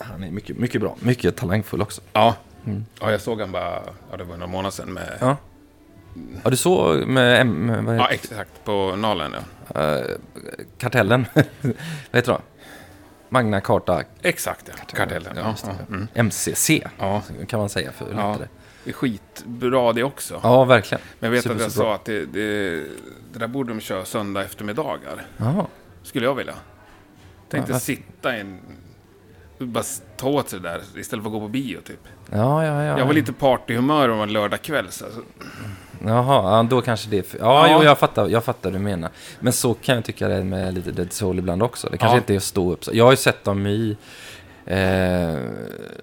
Han är mycket, mycket bra. Mycket talangfull också. Ja. ja, jag såg han bara, ja det var några månader sedan med... Ja, Ja. Ja, du såg med, M- vad heter, exakt, på Nalen ja. eh, kartellen. vad heter det? Magna Carta Exakt ja, kartellen. Ja, ja. Mm. MCC ja. kan man säga för Ja. lättare. Det är skitbra det också. Ja, verkligen. Men jag vet Super, att jag sa att det, det, det där borde de köra söndag eftermiddagar. Jaha. Skulle jag vilja. Tänkte Ja, sitta i en... Bara ta åt sig det där istället för att gå på bio typ. Ja, ja, ja. Jag var lite partyhumör om en lördagkväll. Så. Jaha, ja, då kanske det Ja, Ja. Jo, jag fattar, jag fattar vad du menar. Men så kan jag tycka det är med lite Dead Soul ibland också. Det kanske Ja. inte är att stå upp. Jag har ju sett dem i... Eh,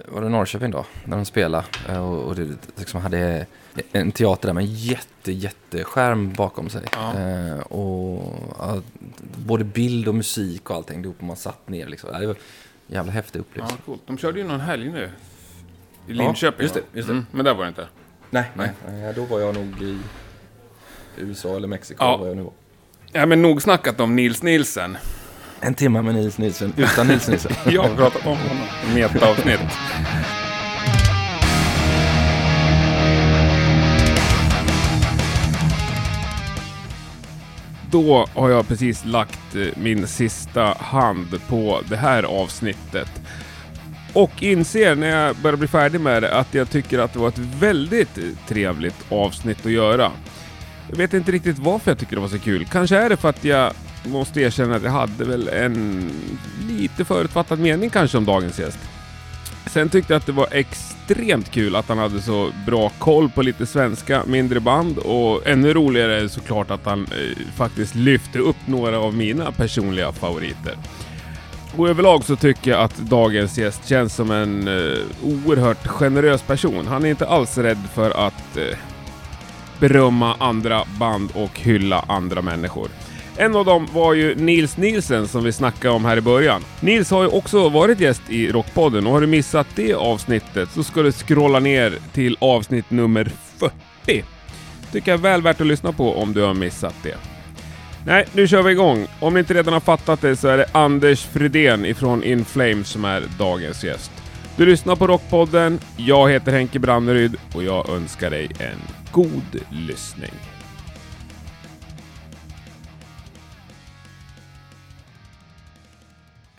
var det Norrköping då? När de spelade. Eh, och, och det liksom hade en teater där med en jätte, jätteskärm bakom sig. Ja. Eh, och ja, både bild och musik och allting ihop man satt ner liksom. Det var jävla häftig Ja, upplevelse. coolt. De körde ju någon helg nu. I Ja, Linköping just det, just det. Mm, men där var det inte. Nej, nej. nej. Då var jag nog i USA eller Mexiko. Ja. Var jag nu var. Ja, men nog snackat om Nils Nielsen. En timme med Nils Nilsson, utan Nils Nilsson. Jag har pratat om honom. Meta-avsnitt. Då har jag precis lagt eh, min sista hand på det här avsnittet. Och inser när jag börjar bli färdig med det att jag tycker att det var ett väldigt trevligt avsnitt att göra. Jag vet inte riktigt varför jag tycker det var så kul. Kanske är det för att jag måste erkänna att jag hade väl en lite förutfattad mening kanske om dagens gäst. Sen tyckte jag att det var extremt kul att han hade så bra koll på lite svenska mindre band och ännu roligare är det såklart att han eh, faktiskt lyfte upp några av mina personliga favoriter. Och överlag så tycker jag att dagens gäst känns som en eh, oerhört generös person. Han är inte alls rädd för att eh, berömma andra band och hylla andra människor. En av dem var ju Nils Nielsen som vi snackade om här i början. Nils har ju också varit gäst i Rockpodden och har du missat det avsnittet så ska du scrolla ner till avsnitt nummer 40. Tycker jag är väl värt att lyssna på om du har missat det. Nej, nu kör vi igång. Om ni inte redan har fattat det så är det Anders Fridén ifrån In Flames som är dagens gäst. Du lyssnar på Rockpodden. Jag heter Henke Branneryd och jag önskar dig en god lyssning.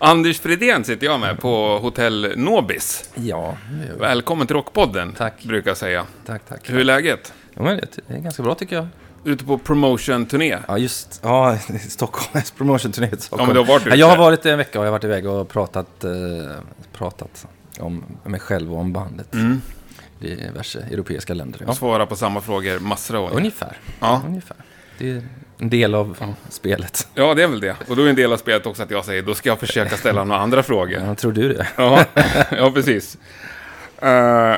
Anders Fridén sitter jag med på Hotell Nobis. Ja. Välkommen till Rockpodden, Tack. brukar jag säga. tack, tack. Hur är läget? Ja, men det är ganska bra tycker jag. Ute på promotion-turné? Ja, just ja, Stockholm, promotion-turné i Stockholm. Ja, men du har varit ja, ute. jag har varit en vecka och jag har varit iväg och pratat, eh, pratat om mig själv och om bandet. Mm. Är diverse europeiska länder. Ja. Jag svarar på samma frågor massor av gånger. Ungefär. Ja. Ungefär. Det är en del av spelet. ja, det är väl det. Och då är en del av spelet också att jag säger, då ska jag försöka ställa några andra frågor. Ja, tror du det? Ja, ja precis. Eh,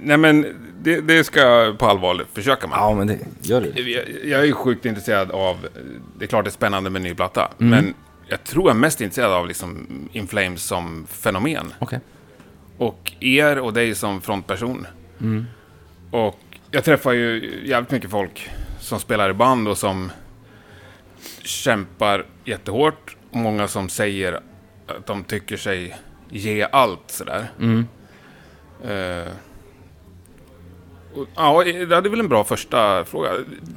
nej, men det, det ska jag på allvar försöka med. Ja, men det gör du. Jag, jag är ju sjukt intresserad av, det är klart det är spännande med ny platta, Mm. men jag tror jag är mest intresserad av liksom In Flames som fenomen. Okej. Och er och dig som frontperson. Mm. Och jag träffar ju jävligt mycket folk som spelar i band och som kämpar jättehårt. Många som säger att de tycker sig ge allt sådär. Mm. Eh, och, ja, det är väl en bra första fråga.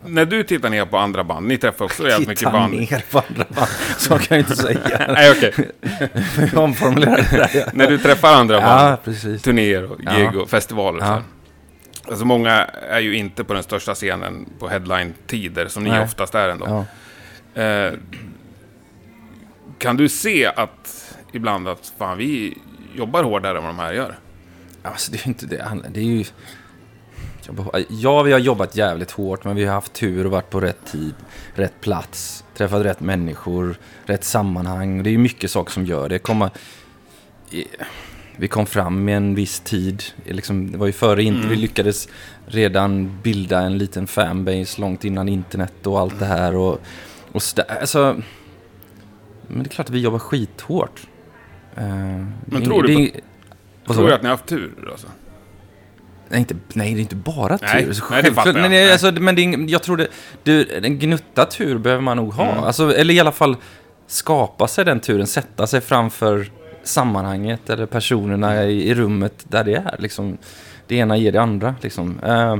När du tittar ner på andra band, ni träffar också jävligt mycket band. ner på andra band. Så kan jag inte säga. Nej, okej. Jag omformulerar det där. När du träffar andra band, Ja, precis. turnéer och Ja. gig och festivaler. och Ja. Så. Alltså många är ju inte på den största scenen på headline-tider, som ni Nej. oftast är ändå. Ja. Eh, kan du se att ibland att fan, vi jobbar hårdare än vad de här gör? Alltså det är ju inte det Det är ju... Ja, vi har jobbat jävligt hårt, men vi har haft tur och varit på rätt tid, rätt plats, träffat rätt människor, rätt sammanhang. Det är ju mycket saker som gör det. Komma... i- Vi kom fram med en viss tid. Liksom, det var ju före inte. Vi lyckades redan bilda en liten fanbase långt innan internet och allt det här. Och, och. Alltså, men det är klart att vi jobbar skithårt. Det är- tror du det på- Vad sa Tror du? du att ni har haft tur? Alltså? Nej, inte, nej, det är inte bara tur. Nej, nej, det fattar jag. Nej, alltså, men det är, jag tror det, det... En gnutta tur behöver man nog ha. Mm. Alltså, eller i alla fall skapa sig den turen, sätta sig framför sammanhanget eller personerna i, i rummet där det är. Liksom, det ena ger det andra. Liksom. Eh,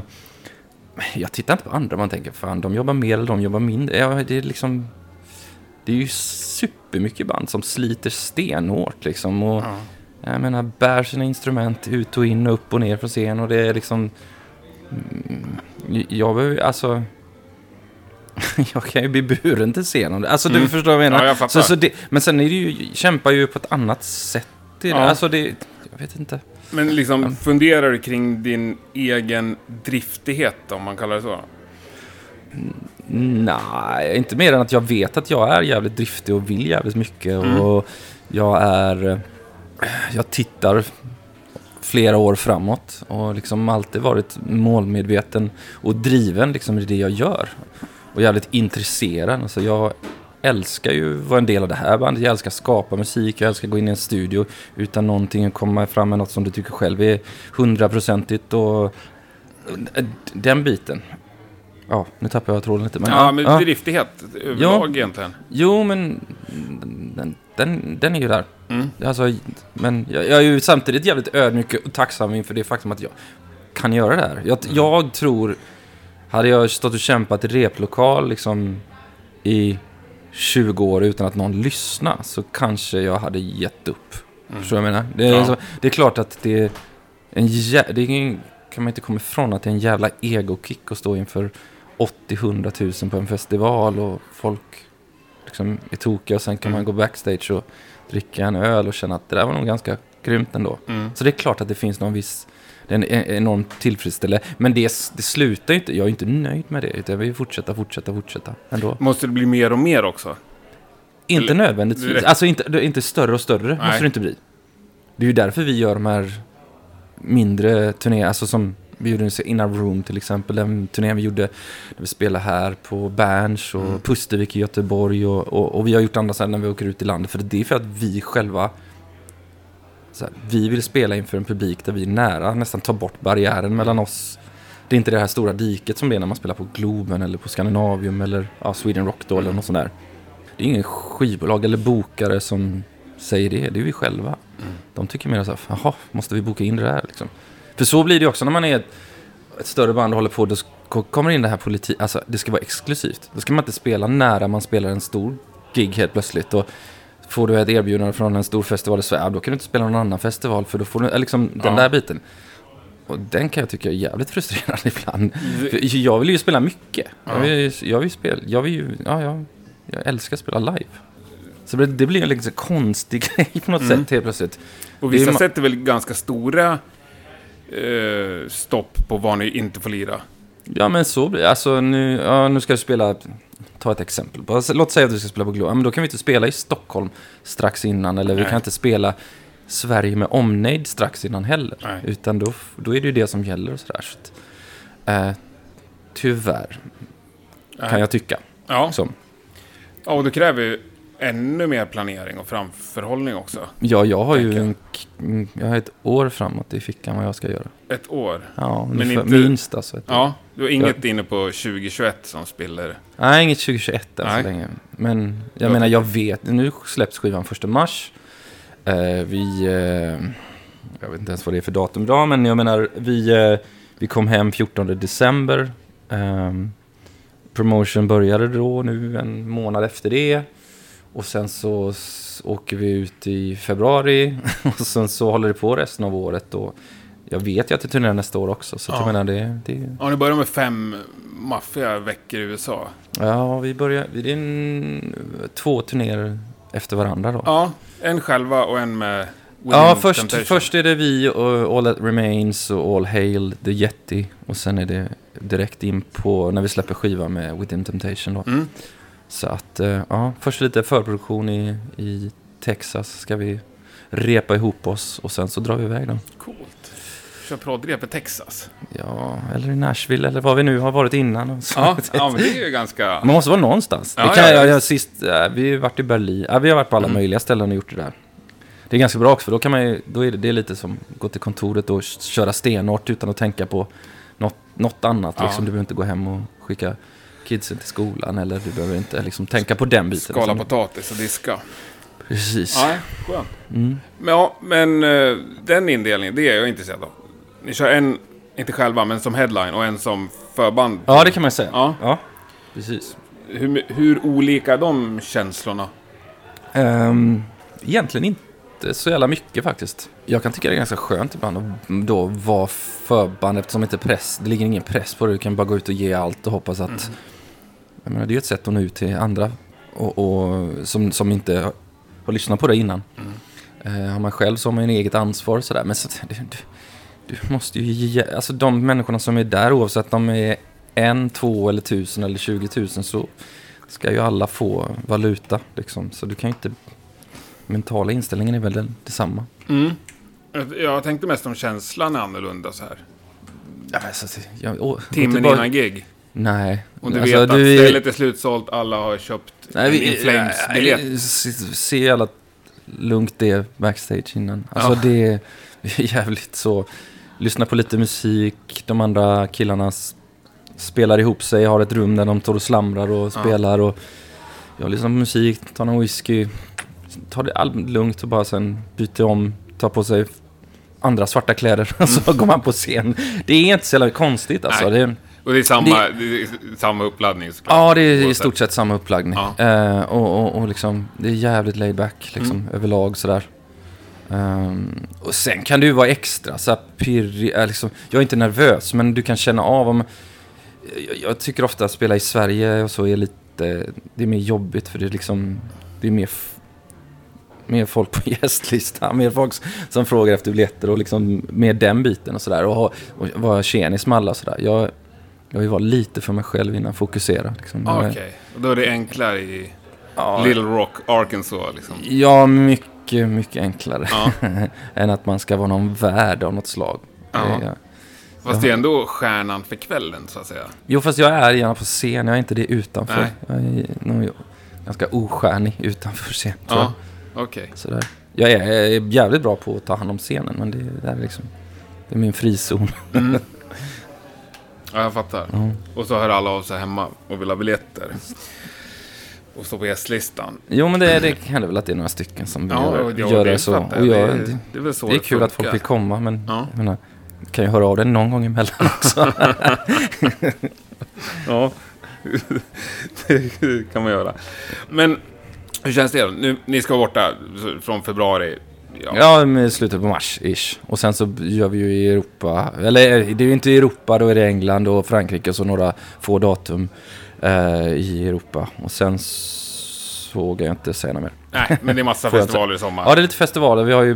jag tittar inte på andra man tänker, fan de jobbar mer eller de jobbar mindre. Ja, det är liksom... Det är ju supermycket band som sliter stenhårt liksom. Och, Ja. Jag menar, bär sina instrument ut och in och upp och ner från scen och det är liksom... Mm, Jag behöver, alltså... Jag kan ju bli buren till scenen. Alltså Mm. du förstår vad jag menar. Ja, jag så, så det, men sen är det ju, kämpar ju på ett annat sätt. i det. Ja. Alltså det, jag vet inte. Men liksom, funderar du kring din egen driftighet, om man kallar det så? Nej, inte mer än att jag vet att jag är jävligt driftig och vill jävligt mycket. Mm. Och jag är... Jag tittar flera år framåt och liksom alltid varit målmedveten och driven liksom i det jag gör. Och jävligt intresserad. Alltså jag älskar ju att vara en del av det här bandet. Jag älskar att skapa musik, jag älskar att gå in i en studio utan någonting och komma fram med något som du tycker själv är hundraprocentigt och eh, den biten. Ja, nu tappar jag tråden lite. Men, ja, men ja. driftighet överlag egentligen. Jo, men den, den, den är ju där. Mm. Alltså, men jag, jag är ju samtidigt jävligt ödmjuk och tacksam inför det faktum att jag kan göra det här. Jag, jag tror, hade jag stått och kämpat i replokal liksom i 20 år utan att någon lyssnade så kanske jag hade gett upp. Mm. Förstår du vad jag menar? Det är, Ja. så, det är klart att det är en jä- det är ingen, kan man inte komma ifrån att det är en jävla egokick att stå inför 80-100 000 på en festival och folk liksom är tokiga och sen kan Mm. man gå backstage och dricka en öl och känna att det där var nog ganska grymt ändå. Mm. Så det är klart att det finns någon viss, det är en en- enormt tillfredsställande. Men det, det slutar ju inte, jag är inte nöjd med det. Utan jag vill fortsätta, fortsätta, fortsätta ändå. Måste det bli mer och mer också? Inte Eller- nödvändigtvis, direkt. alltså inte, inte större och större Nej. måste det inte bli. Det är ju därför vi gör de här mindre turnéerna, alltså som vi gjorde In Our Room till exempel, den turnén vi gjorde när vi spelade här på Berns och Mm. Pustervik i Göteborg och, och, och vi har gjort andra ställen när vi åker ut i landet. För det är för att vi själva, här, vi vill spela inför en publik där vi är nära, nästan ta bort barriären mellan oss. Det är inte det här stora diket som det är när man spelar på Globen eller på Scandinavium eller ja, Sweden Rock då eller något sånt där. Det är ingen skivbolag eller bokare som säger det, det är vi själva. Mm. De tycker mer så här, jaha, måste vi boka in det där liksom? För så blir det också när man är ett, ett större band och håller på, då kommer in det här politik, alltså det ska vara exklusivt. Då ska man inte spela nära man spelar en stor gig helt plötsligt. Och får du ett erbjudande från en stor festival i Sverige, då kan du inte spela någon annan festival för då får du, eller liksom den Ja. där biten. Och den kan jag tycka är jävligt frustrerande ibland. För jag vill ju spela mycket. Jag Ja. vill, jag vill spela, jag vill ju, ja, jag, jag älskar att spela live. Så det, det blir en liksom konstig grej på något Mm. sätt helt plötsligt. Är vissa sätter väl ganska stora eh, stopp på vad ni inte får lira. Ja men så blir det. Alltså nu, ja, nu ska du spela, ta ett exempel. Låt säga att du ska spela på Globen. Men då kan vi inte spela i Stockholm strax innan. Eller vi Nej. kan inte spela Sverige med omnejd strax innan heller. Nej. Utan då, då är det ju det som gäller och sådär. Så att, eh, tyvärr, kan jag tycka. Ja. Som. ja, och det kräver ju ännu mer planering och framförhållning också. Ja, jag har ju en, jag har ett år framåt i fickan vad jag ska göra. Ett år. Ja, Men ungefär, inte- minst alltså. Ett år. Ja, du har inget inne på 2021 som spiller. Nej, inget 2021 än så länge. Men jag Jag menar, jag vet. Nu släpps skivan första mars. Eh, vi... Eh, jag vet inte ens vad det är för datum idag, men jag menar, vi, eh, vi kom hem 14 december. Ehm, promotion började då, nu en månad efter det. Och sen så åker vi ut i februari. Och sen så håller det på resten av året. Och jag vet ju att det turnerar nästa år också. Så att jag Ja. menar, det, det, Ja, ni börjar med fem maffiga veckor i USA. Ja, vi börjar... Det är en, två turnéer efter varandra då. Ja, en själva och en med Within Ja, först, Temptation. först är det vi och All That Remains och All Hail The Yeti. Och sen är det direkt in på när vi släpper skiva med Within Temptation då. Mm. Så att, eh, ja, först lite förproduktion i, i Texas ska vi repa ihop oss och sen så drar vi iväg då. Coolt. Kör prodrep i Texas. Ja, eller i Nashville eller var vi nu har varit innan. Och så. Ja, ja, men det är ju ganska... Man måste vara någonstans. Ja, kan ja, jag, sist, vi har varit i Berlin, ja, vi har varit på alla Mm. möjliga ställen och gjort det där. Det är ganska bra också, för då kan man ju, då är det, det är lite som att gå till kontoret och köra stenhårt utan att tänka på något, något annat. Ja. Liksom. Du behöver inte gå hem och skicka kidsen till skolan eller du behöver inte liksom tänka på den biten. Skala Liksom. potatis och diska. Precis. Ja, skönt. Mm. Men, ja, men eh, den indelningen, det är jag intresserad av. Ni kör en, inte själva, men som headline och en som förband. Ja, det kan man säga. Ja. ja precis. Hur, hur olika är de känslorna? Um, egentligen inte så jävla mycket faktiskt. Jag kan tycka det är ganska skönt ibland att då vara förband eftersom inte press, det ligger ingen press på det. Du kan bara gå ut och ge allt och hoppas att... Mm. Jag menar, det är ju ett sätt att nå ut till andra och, och, som, som inte har, har lyssnat på det innan. Mm. Eh, har man själv så har man ju eget ansvar och sådär. Men så, du, du, måste ju ge... Alltså de människorna som är där oavsett om de är en, två eller tusen eller tjugo tusen så ska ju alla få valuta liksom. Så du kan ju inte... Mentala inställningen är väl den, detsamma. Mm. Jag tänkte mest om känslan är annorlunda så här. Ja, men så, jag, åh, Timmen bara- innan gig. Nej. Och du Alltså, vet att du- stället är slutsålt, alla har köpt Nej, en vi, In Flames-biljett. nej, se- alla lugnt det backstage innan. Alltså Ja. det är jävligt så. Lyssna på lite musik. De andra killarna spelar ihop sig. Har ett rum där de står och slamrar och spelar. Och jag lyssnar på musik, tar någon whisky. Tar det allmänt lugnt och bara sen byter om. Tar på sig andra svarta kläder. Och så går man på scen. Det är inte så jävla konstigt alltså. Nej. Det, Och det är samma, det... är samma uppladdning såklart. Ja, det är i stort sett samma upplaggning. Ja. Eh, och, och, och liksom, det är jävligt laid back liksom, Mm. överlag sådär. Ehm, och sen kan du vara extra så pirrig, eh, liksom, jag är inte nervös men du kan känna av om... Jag, jag tycker ofta att spela i Sverige och så är lite, det är mer jobbigt för det är liksom, det är mer, mer folk på gästlistan, mer folk som frågar efter biljetter och liksom mer den biten och sådär. Och, och vara tjenis med alla och sådär. Jag, jag vill vara lite för mig själv innan jag fokuserar. Liksom. Ah, Okej, och då är det enklare i Ja, Little Rock, Arkansas liksom. Ja, mycket, mycket enklare Ja. än att man ska vara någon värd av något slag. Ja. Det- Fast det är ändå stjärnan för kvällen så att säga. Jo, fast jag är gärna på scen, jag är inte det utanför. Nej. Jag är nog ganska ostjärnig utanför scen, tror Ja, jag. okej. Sådär. Jag är, jag är jävligt bra på att ta hand om scenen, men det, det är liksom... Det är min frizon. Mm. Ja, jag fattar. Ja. Och så hör alla av sig hemma och vill ha biljetter. Och står på gästlistan. Jo, men det, det händer väl att det är några stycken som Ja, göra, ja, göra det så. Och jag. jag, Det- det, Det är så det är kul att folk funkar. vill komma, men Ja. jag menar, kan ju höra av dig någon gång emellan också. Ja, det kan man göra. Men hur känns det? Nu, ni ska vara borta från februari. Ja. Ja, med slutet på mars ish. Och sen så gör vi ju i Europa, eller det är ju inte i Europa, då är det England och Frankrike och så några få datum eh, i Europa. Och sen vågar jag inte säga något mer. Nej, men det är massa festivaler i sommar. Ja, det är lite festivaler. Vi har ju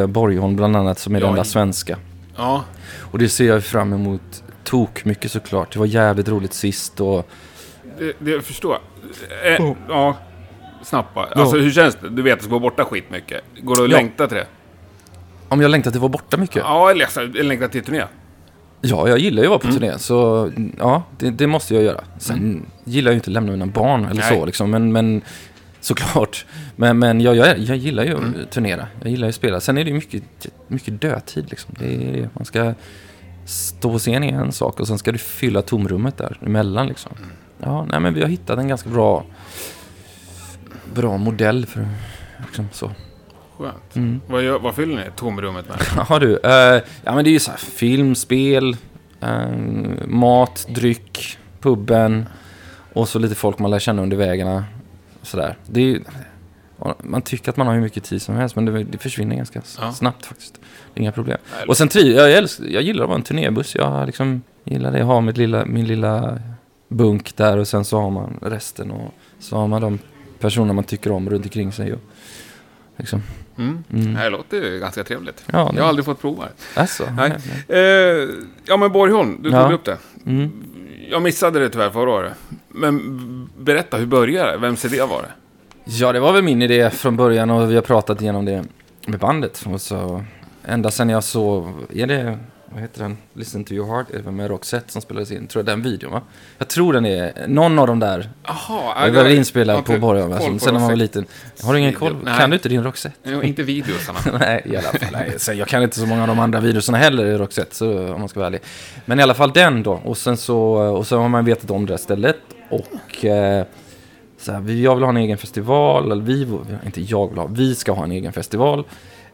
eh, Borgholm bland annat som är Ja, den enda i- svenska. Ja, Och det ser jag fram emot tok mycket såklart. Det var jävligt roligt sist och det, det förstår jag. Eh, Oh. Ja, snabbt bara. Alltså hur känns det? Du vet att du ska vara borta skitmycket. Går det att Ja. längta till det? om jag längtar till att vara borta mycket. Ja, eller alltså, längta till turné. Ja, jag gillar ju att vara på Mm. turné, så ja, det, det måste jag göra. Sen gillar jag ju inte att lämna mina barn eller Nej. så, liksom, men, men såklart. Men, men jag, jag, jag gillar ju att Mm. turnera, jag gillar ju att spela. Sen är det ju mycket, mycket dödtid, liksom. det är. Man ska stå på scen är en sak och sen ska du fylla tomrummet där emellan. Liksom. Mm. Ja, nej, men vi har hittat en ganska bra, bra modell för liksom, så. Skönt. Mm. Vad, gör, vad fyller ni tomrummet med? Jaha du. eh, ja men det är ju så här film, spel, eh, mat, dryck, puben och så lite folk man lär känna under vägarna. Sådär. Det är ju, ja, man tycker att man har hur mycket tid som helst men det, det försvinner ganska Ja. snabbt faktiskt. Det är inga problem. Nej, Och sen tri, jag, älskar, jag gillar att vara en turnébuss. Jag liksom gillar det. Ha mitt lilla, min lilla bunk där och sen så har man resten och så har man de personer man tycker om runt omkring sig. Och, liksom. Mm. Mm. Det här låter ju ganska trevligt. Ja, Jag har aldrig fått prova det. Alltså, Nej. nej. Eh, ja, men Borgholm, du tog Ja. upp det. Mm. Jag missade det tyvärr förra året. Men berätta, hur började det? Vems idé var det? Ja, det var väl min idé från början och vi har pratat igenom det med bandet. Och så, ända sen jag såg, är det, vad heter den? Listen to your heart, med Roxette som spelades in? Tror jag den videon va? Jag tror den är, någon av dem där. Jaha, Jag var inspelad på Borgholm, sen när man var liten. Har du ingen koll? Nej. Kan du inte din Roxette? Jo, inte videosarna. nej, i alla fall. Nej, jag kan inte så många av de andra videorna heller i Roxette, så, om man ska vara ärlig. Men i alla fall den då. Och sen så, och så har man vetat om det här stället. Och eh, så här, vi- jag vill ha en egen festival, eller vi, inte jag vill ha, vi ska ha en egen festival.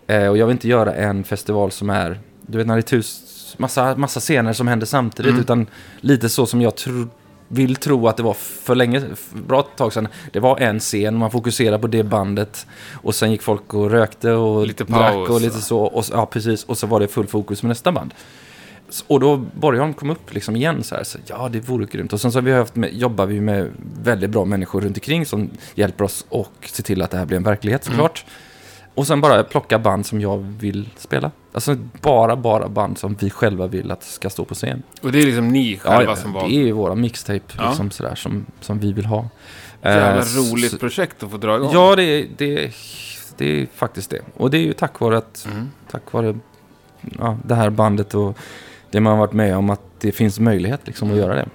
Eh, och jag vill inte göra en festival som är, du vet när det är tus, massa, massa scener som händer samtidigt, Mm. utan lite så som jag tro, vill tro att det var för länge, för bra tag sedan. Det var en scen, man fokuserade på det bandet och sen gick folk och rökte och Lite drack paus, och lite va? så. Och, så- ja, precis. Och så var det full fokus med nästa band. Och då Borgholm kom upp liksom igen så här, så ja det vore grymt. Och sen så har vi haft med, jobbar vi med väldigt bra människor runt omkring som hjälper oss och ser till att det här blir en verklighet såklart. Och sen bara plocka band som jag vill spela. Alltså bara, bara band som vi själva vill att ska stå på scen. Och det är liksom ni Ja, själva ja, som det var... är ju våra mixtape Ja. liksom sådär som, som vi vill ha. Jävla Eh, så- roligt projekt att få dra igång. Ja, det, det, det är faktiskt det. Och det är ju tack vare att Mm. tack vare ja, det här bandet och det man har varit med om att det finns möjlighet liksom att göra det.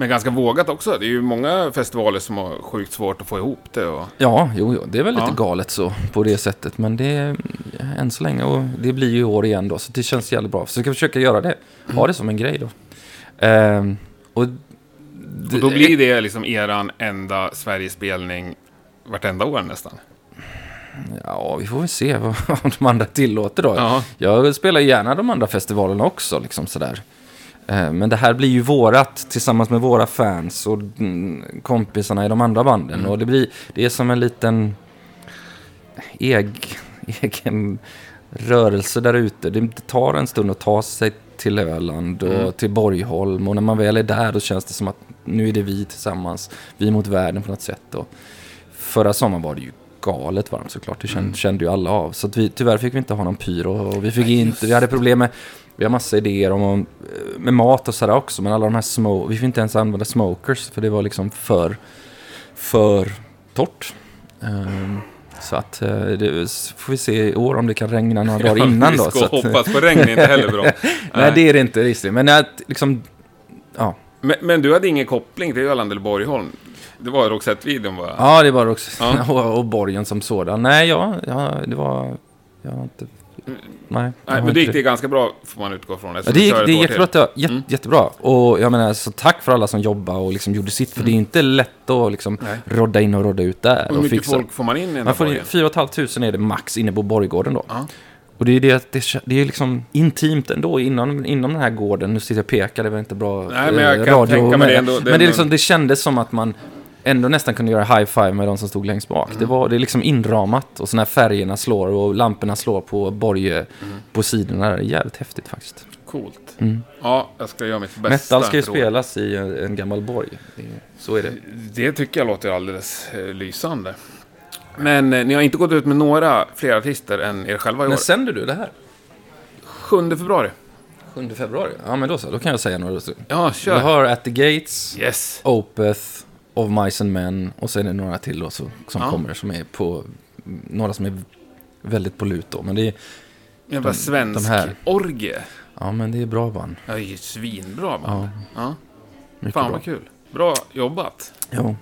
Men ganska vågat också. Det är ju många festivaler som har sjukt svårt att få ihop det. Och... Ja, jo, jo det är väl lite Ja. galet så på det sättet. Men det är än så länge och det blir ju i år igen då. Så det känns jävligt bra. Så jag ska försöka göra det. Ha det som en grej då. Ehm, och, det- och då blir det liksom eran enda Sverigespelning vartenda år nästan. Ja, vi får väl se vad, vad de andra tillåter då. Ja. Jag spelar gärna de andra festivalerna också, liksom sådär. Eh, Men det här blir ju vårat tillsammans med våra fans och mm, kompisarna i de andra banden. Mm. Och det, blir, det är som en liten eg, egen rörelse där ute. Det tar en stund att ta sig till Öland och Mm. till Borgholm. Och när man väl är där då känns det som att nu är det vi tillsammans. Vi mot världen på något sätt. Och förra sommaren var det ju galet varmt såklart. Det kände, Mm. kände ju alla av. Så vi, tyvärr fick vi inte ha någon pyro. Och vi fick inte, vi hade problem med, vi har massa idéer om, om med mat och sådär också. Men alla de här små, vi fick inte ens använda smokers. För det var liksom för, för torrt. Ehm, så att eh, det får vi se i år om det kan regna några dagar innan vi då. ska att, hoppas på regn, inte heller bra. nej, det är det inte riktigt. Men att liksom, ja. men, men du hade ingen koppling till Öland eller Borgholm? Det var Roxette-videon bara? Ja, det var också. Ja. och, och borgen som sådan. Nej, ja, ja det var... Jag har inte... Nej, Nej, men det gick det ganska bra, får man utgå från. Ja, det gick, det gick jättebra, jätte, Mm. jättebra. Och jag menar, så tack för alla som jobbar och liksom gjorde sitt. För det är inte lätt att liksom Nej. rodda in och rodda ut där. Hur mycket fixa. folk får man in i Man får in borgen? 4 500 är det max inne på Borggården då. Ja. Och det är det att det, det är liksom intimt ändå inom, inom den här gården. Nu sitter jag och pekar, det var inte bra Nej, men jag eh, kan tänka mig det ändå. Det men det, är liksom, det kändes som att man ändå nästan kunde göra high five med de som stod längst bak. Mm. Det, var, det är liksom inramat och så när färgerna slår och lamporna slår på Borge Mm. på sidorna. Det är jävligt häftigt faktiskt. Coolt. Mm. Ja, jag ska göra mitt bästa. Metal ska ju spelas i en, en gammal borg. Så är det. Det tycker jag låter alldeles eh, lysande. Men eh, ni har inte gått ut med några fler artister än er själva i år? När sänder du det här? 7 februari. 7 februari? Ja, men då så. Då kan jag säga några. Ja, Vi kör. har At the Gates, Yes. Opeth, Of Mice and Men och sen är det några till då, så, som Ja. kommer som är på... Några som är väldigt på lut då. Men det är, Jävla de svensk här. orgie. ja, men det är bra band. Ja, det är svinbra band. Ja. Mycket Fan bra. vad kul. Bra jobbat. Jo.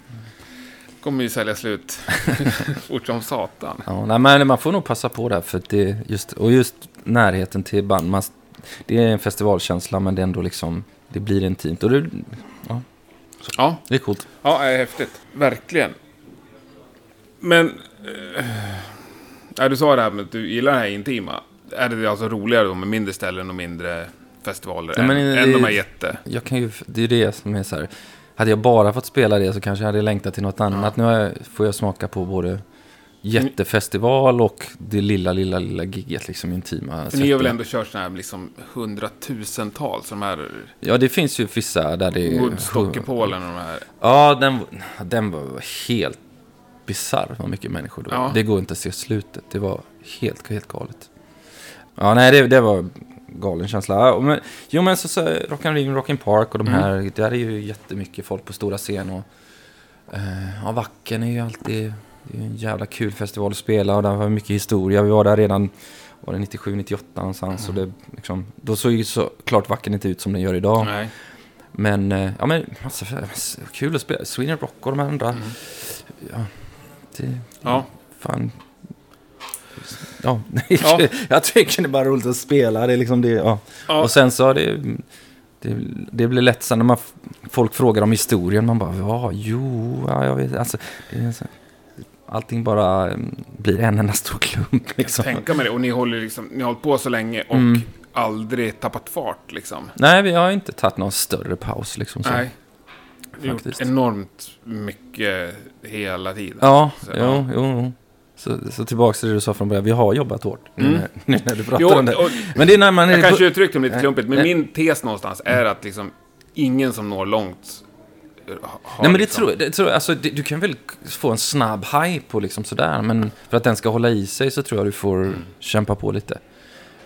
Kommer ju sälja slut fort som satan. Ja, nej, men man får nog passa på där. För det just, och just närheten till band. Man, det är en festivalkänsla men det är ändå liksom... Det blir intimt. Och det, Ja, det är coolt. ja det är häftigt. Verkligen. Men... Eh, ja, du sa det här med att du gillar det här intima. Är det alltså roligare då med mindre ställen och mindre festivaler Ja, än, det- än de här jätte... Jag kan ju, det är det som är så här. Hade jag bara fått spela det så kanske jag hade längtat till något annat. Nu har jag, får jag smaka på både jättefestival och det lilla, lilla, lilla gigget, liksom intima. För ni har väl ändå kört sådana här liksom hundratusentals, de här Ja, det finns ju vissa där det är... Woodstock i Polen och de här. Ja, den, den var helt bisarr vad mycket människor då. Ja. Det går inte att se slutet. Det var helt, helt galet. Ja, nej, det, det var galen känsla. Men, jo, men så, så Rock and Ring, Rock in Park och de Mm. här. Där är ju jättemycket folk på stora scen. Och, eh, ja, Wacken är ju alltid... Det är en jävla kul festival att spela och där var mycket historia. Vi var där redan var det 97, 98 någonstans. Mm. Och det, liksom, då såg ju såklart Wacken inte ut som den gör idag. Nej. Men, eh, ja men, massa, kul att spela. Sweden Rock och de andra. Mm. Ja, det, Ja. fan. Ja, Ja. jag tycker det är bara roligt att spela. Det är liksom det, ja. Ja. Och sen så det, Det, det blir lätt så när man, folk frågar om historien. Man bara, ja, jo, ja, jag vet. Alltså, det är så, allting bara mm, blir en enda stor klump. Liksom. Tänka mig det. Och ni, håller liksom, ni har hållit på så länge och Mm. aldrig tappat fart liksom. Nej, vi har inte tagit någon större paus. Liksom, så. Nej. Ni har gjort enormt mycket hela tiden. Ja, Så, jo, ja. jo. Så, så tillbaka till det du sa från början. Vi har jobbat hårt. Nu, Mm. när, nu när du pratar Jo, om det. och Men det är när man är... jag kanske uttryckte mig lite klumpigt, men Nej. min tes någonstans är att liksom ingen som når långt Nej men det liksom, tror, det tror alltså, det, du kan väl få en snabb hype på liksom sådär, men för att den ska hålla i sig så tror jag du får Mm. kämpa på lite.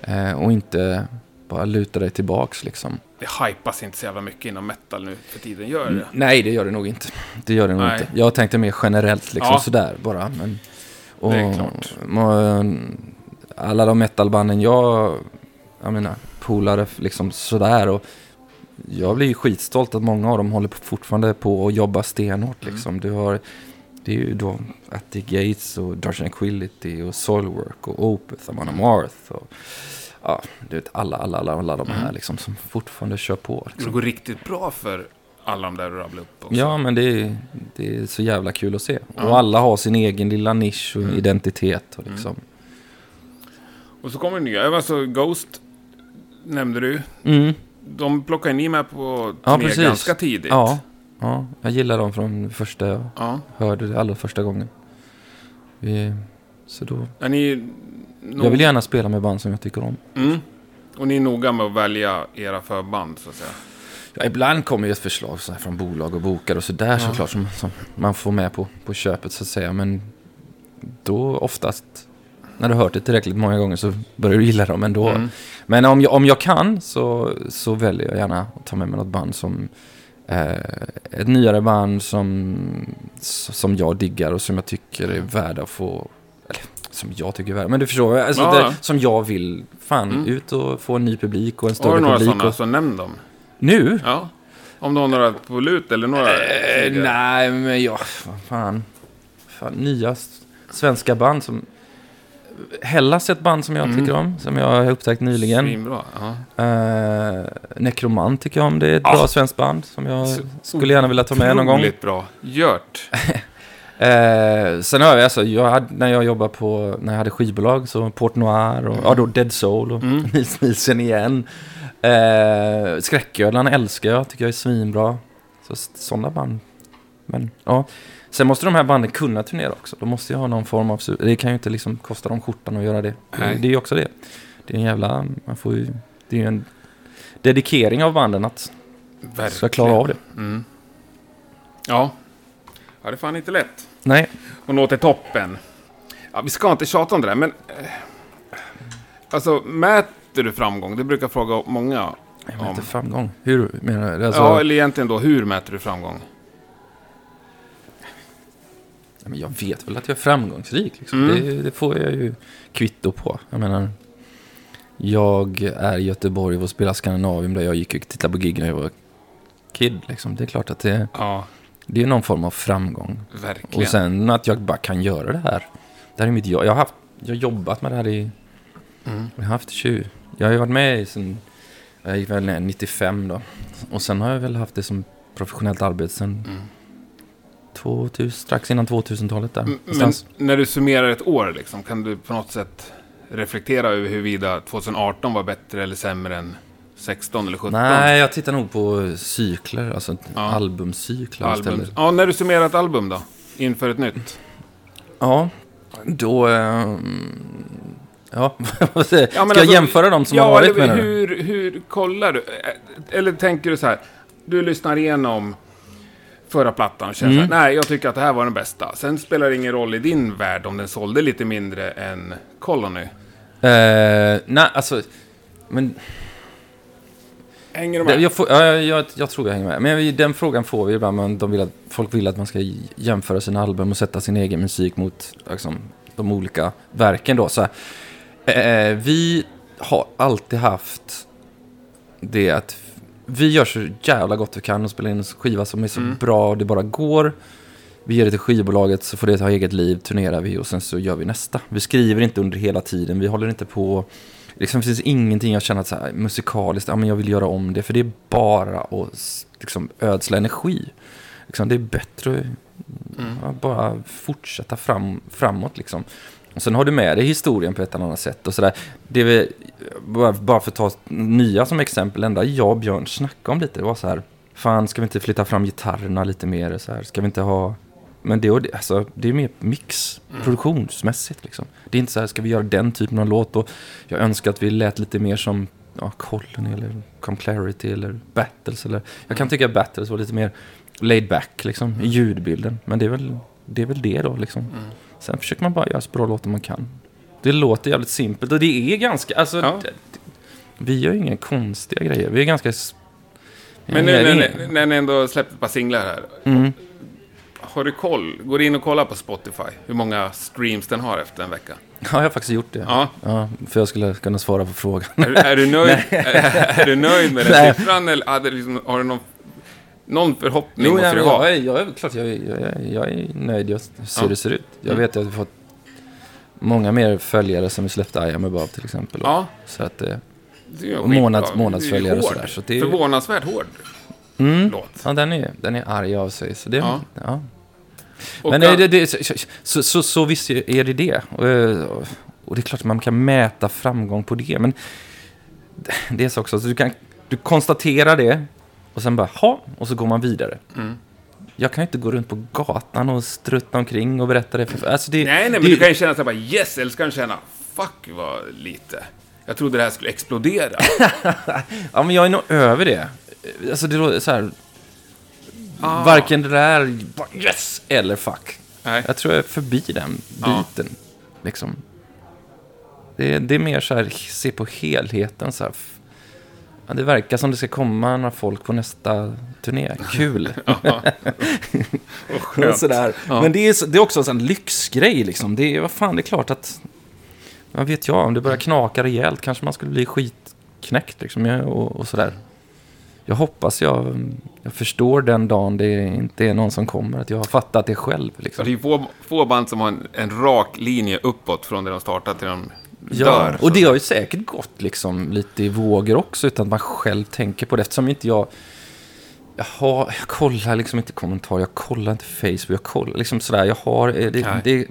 Eh, och inte bara luta dig tillbaks liksom. Det hypas inte så jävla mycket inom metal nu för tiden, gör det? Nej, det gör det nog inte. Det gör det nog Nej. inte. Jag tänkte mer generellt liksom Ja. sådär bara. Men, och, Det är klart. alla de metalbanden jag, jag menar, polare liksom sådär och jag blir ju skitstolt att många av dem håller på, fortfarande på att jobba stenhårt Mm. liksom. Du har, det är ju då the Gates och Dark Tranquility och Soilwork och Opeth och Amon Amarth och ja, du vet alla, alla, alla, alla de här Mm. liksom som fortfarande kör på. Det Liksom. går riktigt bra för alla de där du rabblade upp också. Ja, men det är, det är så jävla kul att se. Ja. Och alla har sin egen lilla nisch och Mm. identitet. Och liksom. Och så kommer det nya. Alltså Ghost nämnde du. Mm. De plockade ni med på Ja, turné precis. ganska tidigt. Ja, ja, jag gillar dem från första jag ja. hörde det allra första gången. Vi, så då, Är ni... jag vill gärna spela med band som jag tycker om. Mm. Och ni är noga med att välja era förband, så att säga. Ja, ibland kommer ju ett förslag så här från bolag och bokare och sådär Ja. såklart som, som man får med på, på köpet så att säga. Men då oftast, när du har hört det tillräckligt många gånger så börjar du gilla dem ändå. Mm. Men om jag, om jag kan så, så väljer jag gärna att ta med mig något band som eh, ett nyare band som, som jag diggar och som jag tycker är värda att få eller, som jag tycker är värda, men du förstår, alltså Ja, det, som jag vill, fan, Mm. ut och få en ny publik och en Har större du några publik. sådana, Och, så nämn dem. nu? Ja. Om du har några på lut eller några... Tidigare. nej, men jag, vad fan, fan, nya svenska band som, Hellas är ett band som jag Mm. tycker om, som jag har upptäckt nyligen. Svinbra. Ja. Uh, Necromant tycker jag om. Det är ett Ah. bra svenskt band som jag Så skulle gärna vilja ta med någon gång. Bra. Gjort. Eh, sen har jag, alltså, jag hade, när jag jobbade på, när jag hade skivbolag, så Port Noir och ja, då Dead Soul och Mm. Nils Nielsen igen. Uh, Skräcködlan älskar jag, tycker jag är svinbra. Så sådana band. Men ja. Sen måste de här banden kunna turnera också. De måste ju ha någon form av... Det kan ju inte liksom kosta dem skjortan att göra det. Nej. Det är ju också det. Det är en jävla... Man får ju... Det är ju en dedikering av banden att Verkligen. ska klara av det. Mm. Ja. Ja, det är fan inte lätt. Nej. Och nå till toppen. Ja, vi ska inte tjata om det där, men... Eh, alltså, mäter du framgång? Det brukar fråga många. Jag inte framgång. Hur menar du? Alltså, ja, eller egentligen då, hur mäter du framgång? Men jag vet väl att jag är framgångsrik. Liksom. Mm. Det, det får jag ju kvitto på. Jag menar, jag är i Göteborg och spelar Skandinavium där jag gick och tittade på gig när jag var kid. Liksom. Det är klart att det, Ja, det är någon form av framgång. verkligen. Och sen att jag bara kan göra det här. Det här är mitt jobb. Jag har, haft, jag har jobbat med det här i... Mm. Jag har haft 20... Jag har ju varit med i sen... Jag gick väl ner 95 då. Och sen har jag väl haft det som professionellt arbete sen Mm. 2000, strax innan 2000-talet där. Men någonstans. när du summerar ett år, liksom, kan du på något sätt reflektera över huruvida 2018 var bättre eller sämre än 16 eller 17? Nej, jag tittar nog på cykler, alltså Ja. albumcykler Album. istället. Ja, när du summerar ett album då? Inför ett nytt? Ja, då... ehm, ja, vad säger jag? Ja, Ska jag alltså- jämföra dem som ja, har varit eller du? hur, hur kollar du? Eller tänker du så här, du lyssnar igenom förra plattan och känner Mm. här, nej, jag tycker att det här var den bästa. Sen spelar det ingen roll i din värld om den sålde lite mindre än Colony. Eh, nej, alltså... Men Hänger du med? jag, får, ja, jag, jag, tror jag hänger med. Men den frågan får vi ibland. Men de vill att, folk vill att man ska jämföra sina album och sätta sin egen musik mot liksom, de olika verken. Då. Så, här, eh, vi har alltid haft det att vi gör så jävla gott vi kan och spelar in en skiva som är så Mm. bra det bara går. Vi ger det till skivbolaget så får det ha eget liv, turnerar vi och sen så gör vi nästa. Vi skriver inte under hela tiden, vi håller inte på. Liksom, det finns ingenting jag känner att så här, musikaliskt, ja men jag vill göra om det. För det är bara att liksom, ödsla energi. Liksom, det är bättre att Mm. ja, bara fortsätta fram, framåt liksom. Och sen har du med dig historien på ett eller annat sätt och sådär. Det vi, bara, för att ta nya som exempel, enda jag och Björn snackade om lite, det var så här. Fan, ska vi inte flytta fram gitarrerna lite mer? Så här? Ska vi inte ha... Men det, det, alltså, det är mer mix, produktionsmässigt liksom. Det är inte så här, ska vi göra den typen av låt? Och jag önskar att vi lät lite mer som ja, Colony eller Come Clarity eller Battles. Eller, jag kan tycka att Battles var lite mer laid back liksom, i ljudbilden. Men det är väl det, är väl det då liksom. Mm. Sen försöker man bara göra så bra låtar man kan. Det låter jävligt simpelt och det är ganska, alltså, Ja. det, vi gör ju inga konstiga grejer. Vi är ganska... Men nu är när, ni- när ni ändå släppt ett par singlar här. Mm. Har du koll? Går du in och kollar på Spotify? Hur många streams den har efter en vecka? Ja, jag har faktiskt gjort det. Ja. Ja, för jag skulle kunna svara på frågan. Är, är, du, nöjd, är, du nöjd med den siffran eller hade liksom, har du någon, någon förhoppning? Jo, måste nej, du ha? jag, jag är klart jag, är- jag, jag är nöjd. Jag ser hur det ser ut. Jag vet att vi fått många mer följare som vi släppte I am above till exempel. Ja, Så att, eh, det ju Och månads- månadsföljare och Det sådär, så det är- Förvånansvärt hård mm, låt. ja, den, är, den är arg av sig. Så det, Ja. ja. Men att- det, det, så, så, så, så visst är det det. Och, eh, och det är klart att man kan mäta framgång på det. Men det- det är så också, så du, kan, du konstaterar det och sen bara, ha, och så går man vidare. Mm. Jag kan ju inte gå runt på gatan och strutta omkring och berätta det för... Alltså det, Nej, nej, men det, du kan ju känna så här bara yes, eller så kan du känna fuck vad lite. Jag trodde det här skulle explodera. Ja, men jag är nog över det. Alltså det låter så här, Ah. varken det där yes eller fuck. Nej. Jag tror jag är förbi den Ja. biten. Liksom. Det, är- det är mer så här, se på helheten. Så här. Ja, det verkar som det ska komma några folk på nästa turné. Kul! Och Och sådär. Ja. Men det är, det är också en lyxgrej. Liksom. Det är, vad fan, det är klart att... Vad vet jag, om det börjar knaka rejält kanske man skulle bli skitknäckt. Liksom, och, och sådär. Jag hoppas jag, jag förstår den dagen det inte är någon som kommer. Att jag har fattat det själv. Liksom. det är få, få band som har en, en rak linje uppåt från där de startar till de Ja, dör. och det har ju säkert gått liksom lite i vågor också utan att man själv tänker på det. Eftersom inte jag... Jag, har, jag kollar liksom inte kommentarer, jag kollar inte Facebook, jag kollar liksom sådär. Jag har... eh, Det, det,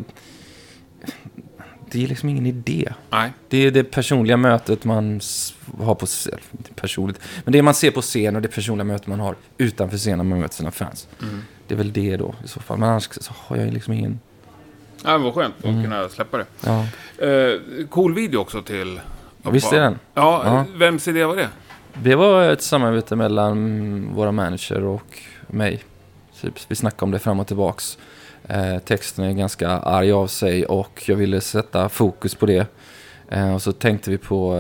det är liksom ingen idé. Nej. Det är det personliga mötet man har på personligt. Men det man ser på scen och det personliga mötet man har utanför scenen när man möter sina fans. Mm. Det är väl det då i så fall. Men annars så har jag liksom ingen... Ja, vad skönt att Mm. kunna släppa det. Ja, Eh, cool video också till... visst är den. Ja, Ja. vems idé var det? Det var ett samarbete mellan våra manager och mig. Typ, vi snackade om det fram och tillbaks. Eh, texten är ganska arg av sig och jag ville sätta fokus på det. Eh, och så tänkte vi på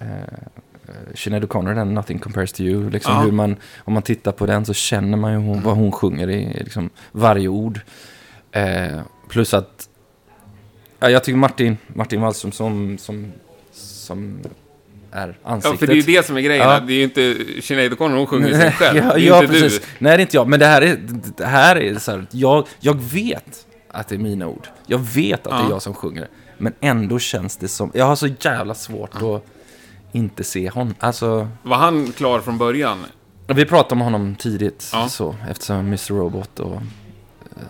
eh, eh, Sinead O'Connor, den Nothing Compares to You. Liksom Ja. hur man, om man tittar på den så känner man ju hon, vad hon sjunger i liksom varje ord. Eh, plus att ja, jag tycker Martin, Martin Wallström som, som, som är Ja, ansiktet. för det är ju det som är grejen. Ja. Det är ju inte Sinead O'Connor, hon sjunger sig själv. ja, det är ja inte precis. du. Nej, det är inte jag. Men det här är, det här är så här, jag, jag vet att det är mina ord. Jag vet att det Ja. är jag som sjunger det. Men ändå känns det som, jag har så jävla svårt att inte se honom. Alltså, Var han klar från början? vi pratade om honom tidigt, Ja. så, eftersom Mr. Robot och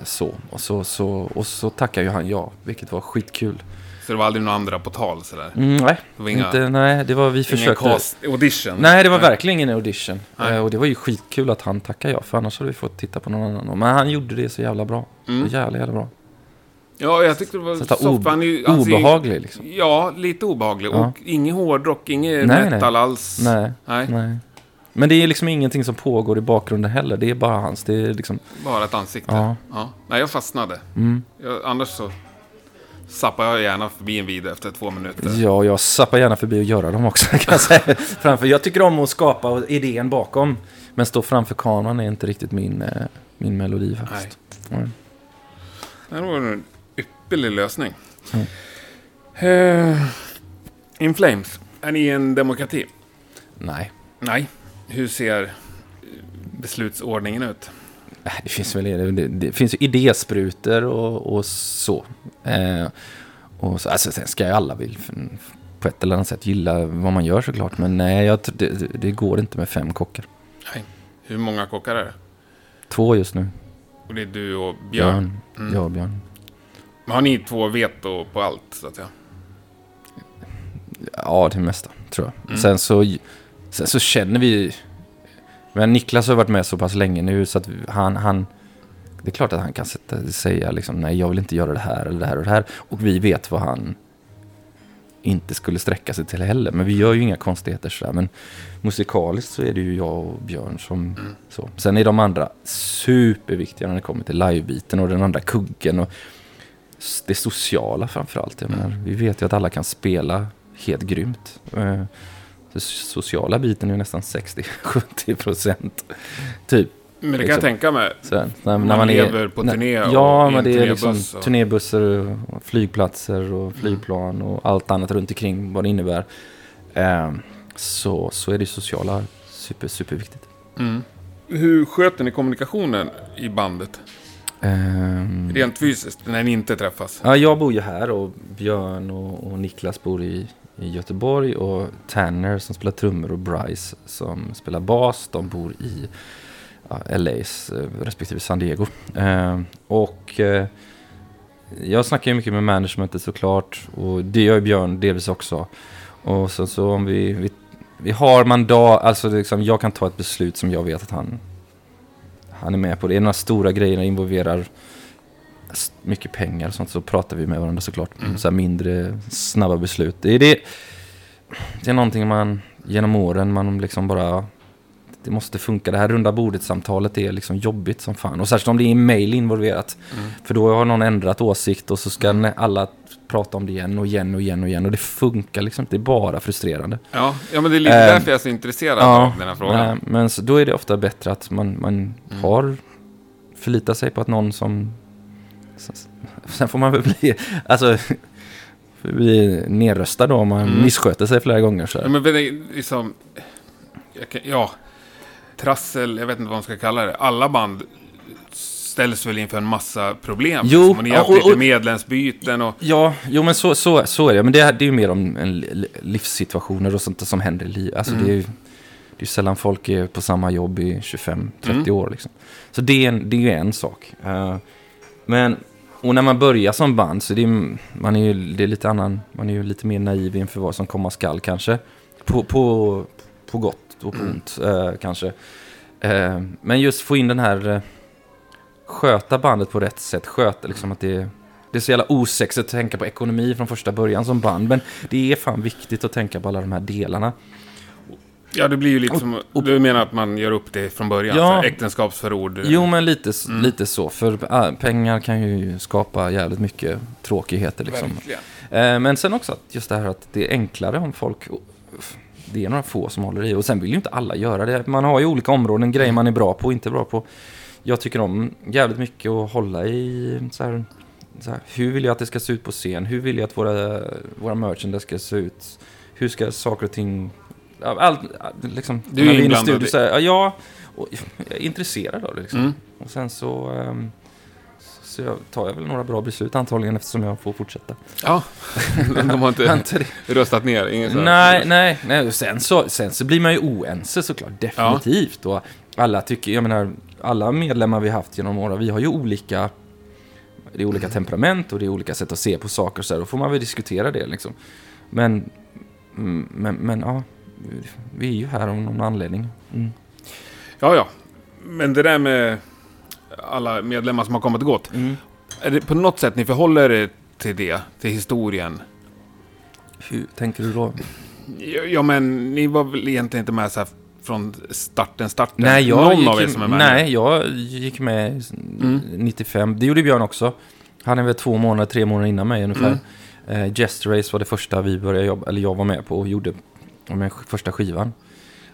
så. Och så, så, och så tackade ju han ja, vilket var skitkul. Så det var aldrig några andra på tal sådär? Mm, nej, Det var inga, inte, nej, det var vi ingen försökte. cast audition? Nej, det var verkligen ingen audition. Nej. Eh, och det var ju skitkul att han tackade ja, för annars hade vi fått titta på någon annan. Men han gjorde det så jävla bra. Mm. Så jävla, jävla bra. Ja, jag tyckte det var soft. var Han är ju- Obehaglig liksom. Ja, lite obehaglig. Ja. Och ingen hårdrock, ingen Nej, metal alls. Nej, Nej, nej. Men det är liksom ingenting som pågår i bakgrunden heller. Det är bara hans. Det är liksom, bara ett ansikte. ja. Ja. Nej, jag fastnade. Mm. Jag, annars så zappar jag gärna förbi en video efter två minuter. Ja, jag sappar gärna förbi och göra dem också kan jag säga. Framför, jag tycker om att skapa idén bakom. Men stå framför kameran är inte riktigt min, eh, min melodi faktiskt. Nej. Det var en ypperlig lösning. Mm. Eh, In Flames, är ni en demokrati? Nej. Nej. Hur ser beslutsordningen ut? Äh, Det finns väl det, det, finns ju idésprutor och, och så. Eh, och så alltså, sen ska ju alla vill, på ett eller annat sätt gilla vad man gör såklart. Men nej, jag, det- det går inte med fem kockar. Nej. Hur många kockar är det? Två just nu. Och det är du och Björn. Björn. Mm. Jag och Björn. Har ni två veto på allt, så att säga? Ja, det mesta tror jag. Mm. Sen, så, sen så känner vi... Men Niklas har varit med så pass länge nu så att han... han det är klart att han kan sätta, säga liksom, nej jag vill inte göra det här eller det här och det här. Och vi vet vad han inte skulle sträcka sig till heller. Men vi gör ju inga konstigheter sådär. Men musikaliskt så är det ju jag och Björn som... Mm. Så. Sen är de andra superviktiga när det kommer till livebiten och den andra kuggen. Och det sociala framförallt. Jag menar, vi vet ju att alla kan spela helt grymt. Den sociala biten är nästan 60-70 procent. Typ. Men det kan jag Liksom. tänka mig. Här, när, Man när man lever är, på när- turné och Ja, men en det är liksom och- turnébussar, och flygplatser och flygplan och allt annat runt omkring vad det innebär. Eh, så, så är det sociala super, superviktigt. Mm. Hur sköter ni kommunikationen i bandet? Ehm, Rent fysiskt, när ni inte träffas? Ja, jag bor ju här och Björn och, och Niklas bor i, i Göteborg och Tanner som spelar trummor och Bryce som spelar bas, de bor i ja, LAs eh, respektive San Diego. Eh, och eh, jag snackar ju mycket med managementet såklart och det gör ju Björn delvis också. Och så, så om vi, vi, vi har mandat, alltså liksom, jag kan ta ett beslut som jag vet att han, han är med på. Det är några stora grejer involverar mycket pengar och sånt så pratar vi med varandra såklart. Mm. Så mindre snabba beslut. Det är, det, det är någonting man genom åren man liksom bara det måste funka. Det här runda bordet-samtalet är liksom jobbigt som fan. Och särskilt om det är mail involverat. Mm. För då har någon ändrat åsikt och så ska nä- alla prata om det igen och igen och igen och igen. Och det funkar liksom inte. Det är bara frustrerande. Ja, ja, men det är lite Ehm, därför jag är så intresserad av den här frågan. nej, men så, då är det ofta bättre att man, man Mm. har förlitat sig på att någon som... Sen får man väl bli, alltså, bli nerröstad då om man Mm. missköter sig flera gånger. Så. Ja, men liksom... kan- Ja, trassel, jag vet inte vad man ska kalla det. Alla band ställs väl inför en massa problem. Jo, liksom. och ni har haft lite medlemsbyten och... Ja, jo men så, så, så är det. Men det, det är ju mer om en li- livssituationer och sånt som händer i livet. Alltså Mm. det är ju det är sällan folk är på samma jobb i 25-30 Mm. år liksom. Så det är, en, det är ju en sak. Eh, men, och när man börjar som band så det är, man är ju, det är lite annan, man är ju lite mer naiv inför vad som komma skall kanske. På, på, på gott och på Mm. ont eh, kanske. Eh, men just få in den här, eh, sköta bandet på rätt sätt, sköta liksom att det det är så jävla osexigt att tänka på ekonomi från första början som band. Men det är fan viktigt att tänka på alla de här delarna. Ja, det blir ju lite som... du menar att man gör upp det från början? Ja. Äktenskapsförord? Jo, men lite, Mm. lite så. För äh, pengar kan ju skapa jävligt mycket tråkigheter. Liksom. Verkligen. Eh, men sen också just det här att det är enklare om folk... Det är några få som håller i. Och sen vill ju inte alla göra det. Man har ju olika områden, grejer man är bra på och inte bra på. Jag tycker om jävligt mycket att hålla i så här, så här, hur vill jag att det ska se ut på scen? Hur vill jag att våra, våra merchandise ska se ut? Hur ska saker och ting... ja, Allt, liksom, Du är inblandad studio här, ja, ja, och jag är intresserad av det liksom. Mm. Och sen så... ehm, så jag tar jag väl några bra beslut antagligen eftersom jag får fortsätta. Ja, de har inte röstat ner? Ingen så Nej, nej, nej. Sen så, sen så blir man ju oense såklart, definitivt. Och alla tycker, jag menar, alla medlemmar vi haft genom åren, vi har ju olika, det är olika temperament och det är olika sätt att se på saker och så här. Då får man väl diskutera det liksom. Men, mm, men, men ja, vi är ju här av någon anledning. Mm. Ja, ja. Men det där med alla medlemmar som har kommit och gått. Mm. Är det på något sätt ni förhåller er till det? Till historien? Hur tänker du då? Ja, ja, men ni var väl egentligen inte med så här från starten, starten? Nej, jag Någon gick, av er som är med nej, jag gick med Mm. 95. Det gjorde Björn också. Han är väl två månader, tre månader innan mig ungefär. Mm. Eh, Jest Race var det första vi började jobba, eller jag var med på och gjorde med första skivan.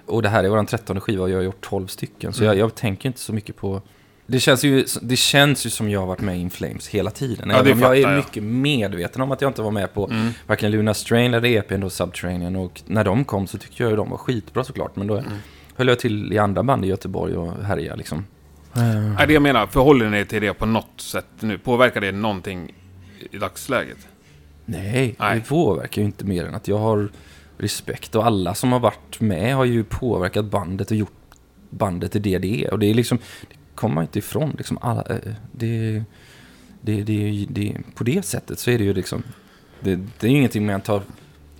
Och det här är vår trettonde skiva och jag har gjort 12 stycken. Så Mm. jag, jag tänker inte så mycket på... Det känns, ju, det känns ju som jag har varit med i In Flames hela tiden. Ja, Även om jag är jag. mycket medveten om att jag inte var med på Mm. varken Luna Strain eller EPn då Subterranean. Och när de kom så tyckte jag ju de var skitbra såklart. Men då Mm. höll jag till i andra band i Göteborg och härjade liksom. Nej, det jag menar, förhåller ni er till det på något sätt nu? Påverkar det någonting i dagsläget? Nej, Nej. det påverkar ju inte mer än att jag har respekt. Och alla som har varit med har ju påverkat bandet och gjort bandet till det det är. Och det är liksom, det kommer man inte ifrån. Liksom alla, eh, det, det, det, det, på det sättet så är det ju liksom, det, det är ju ingenting man tar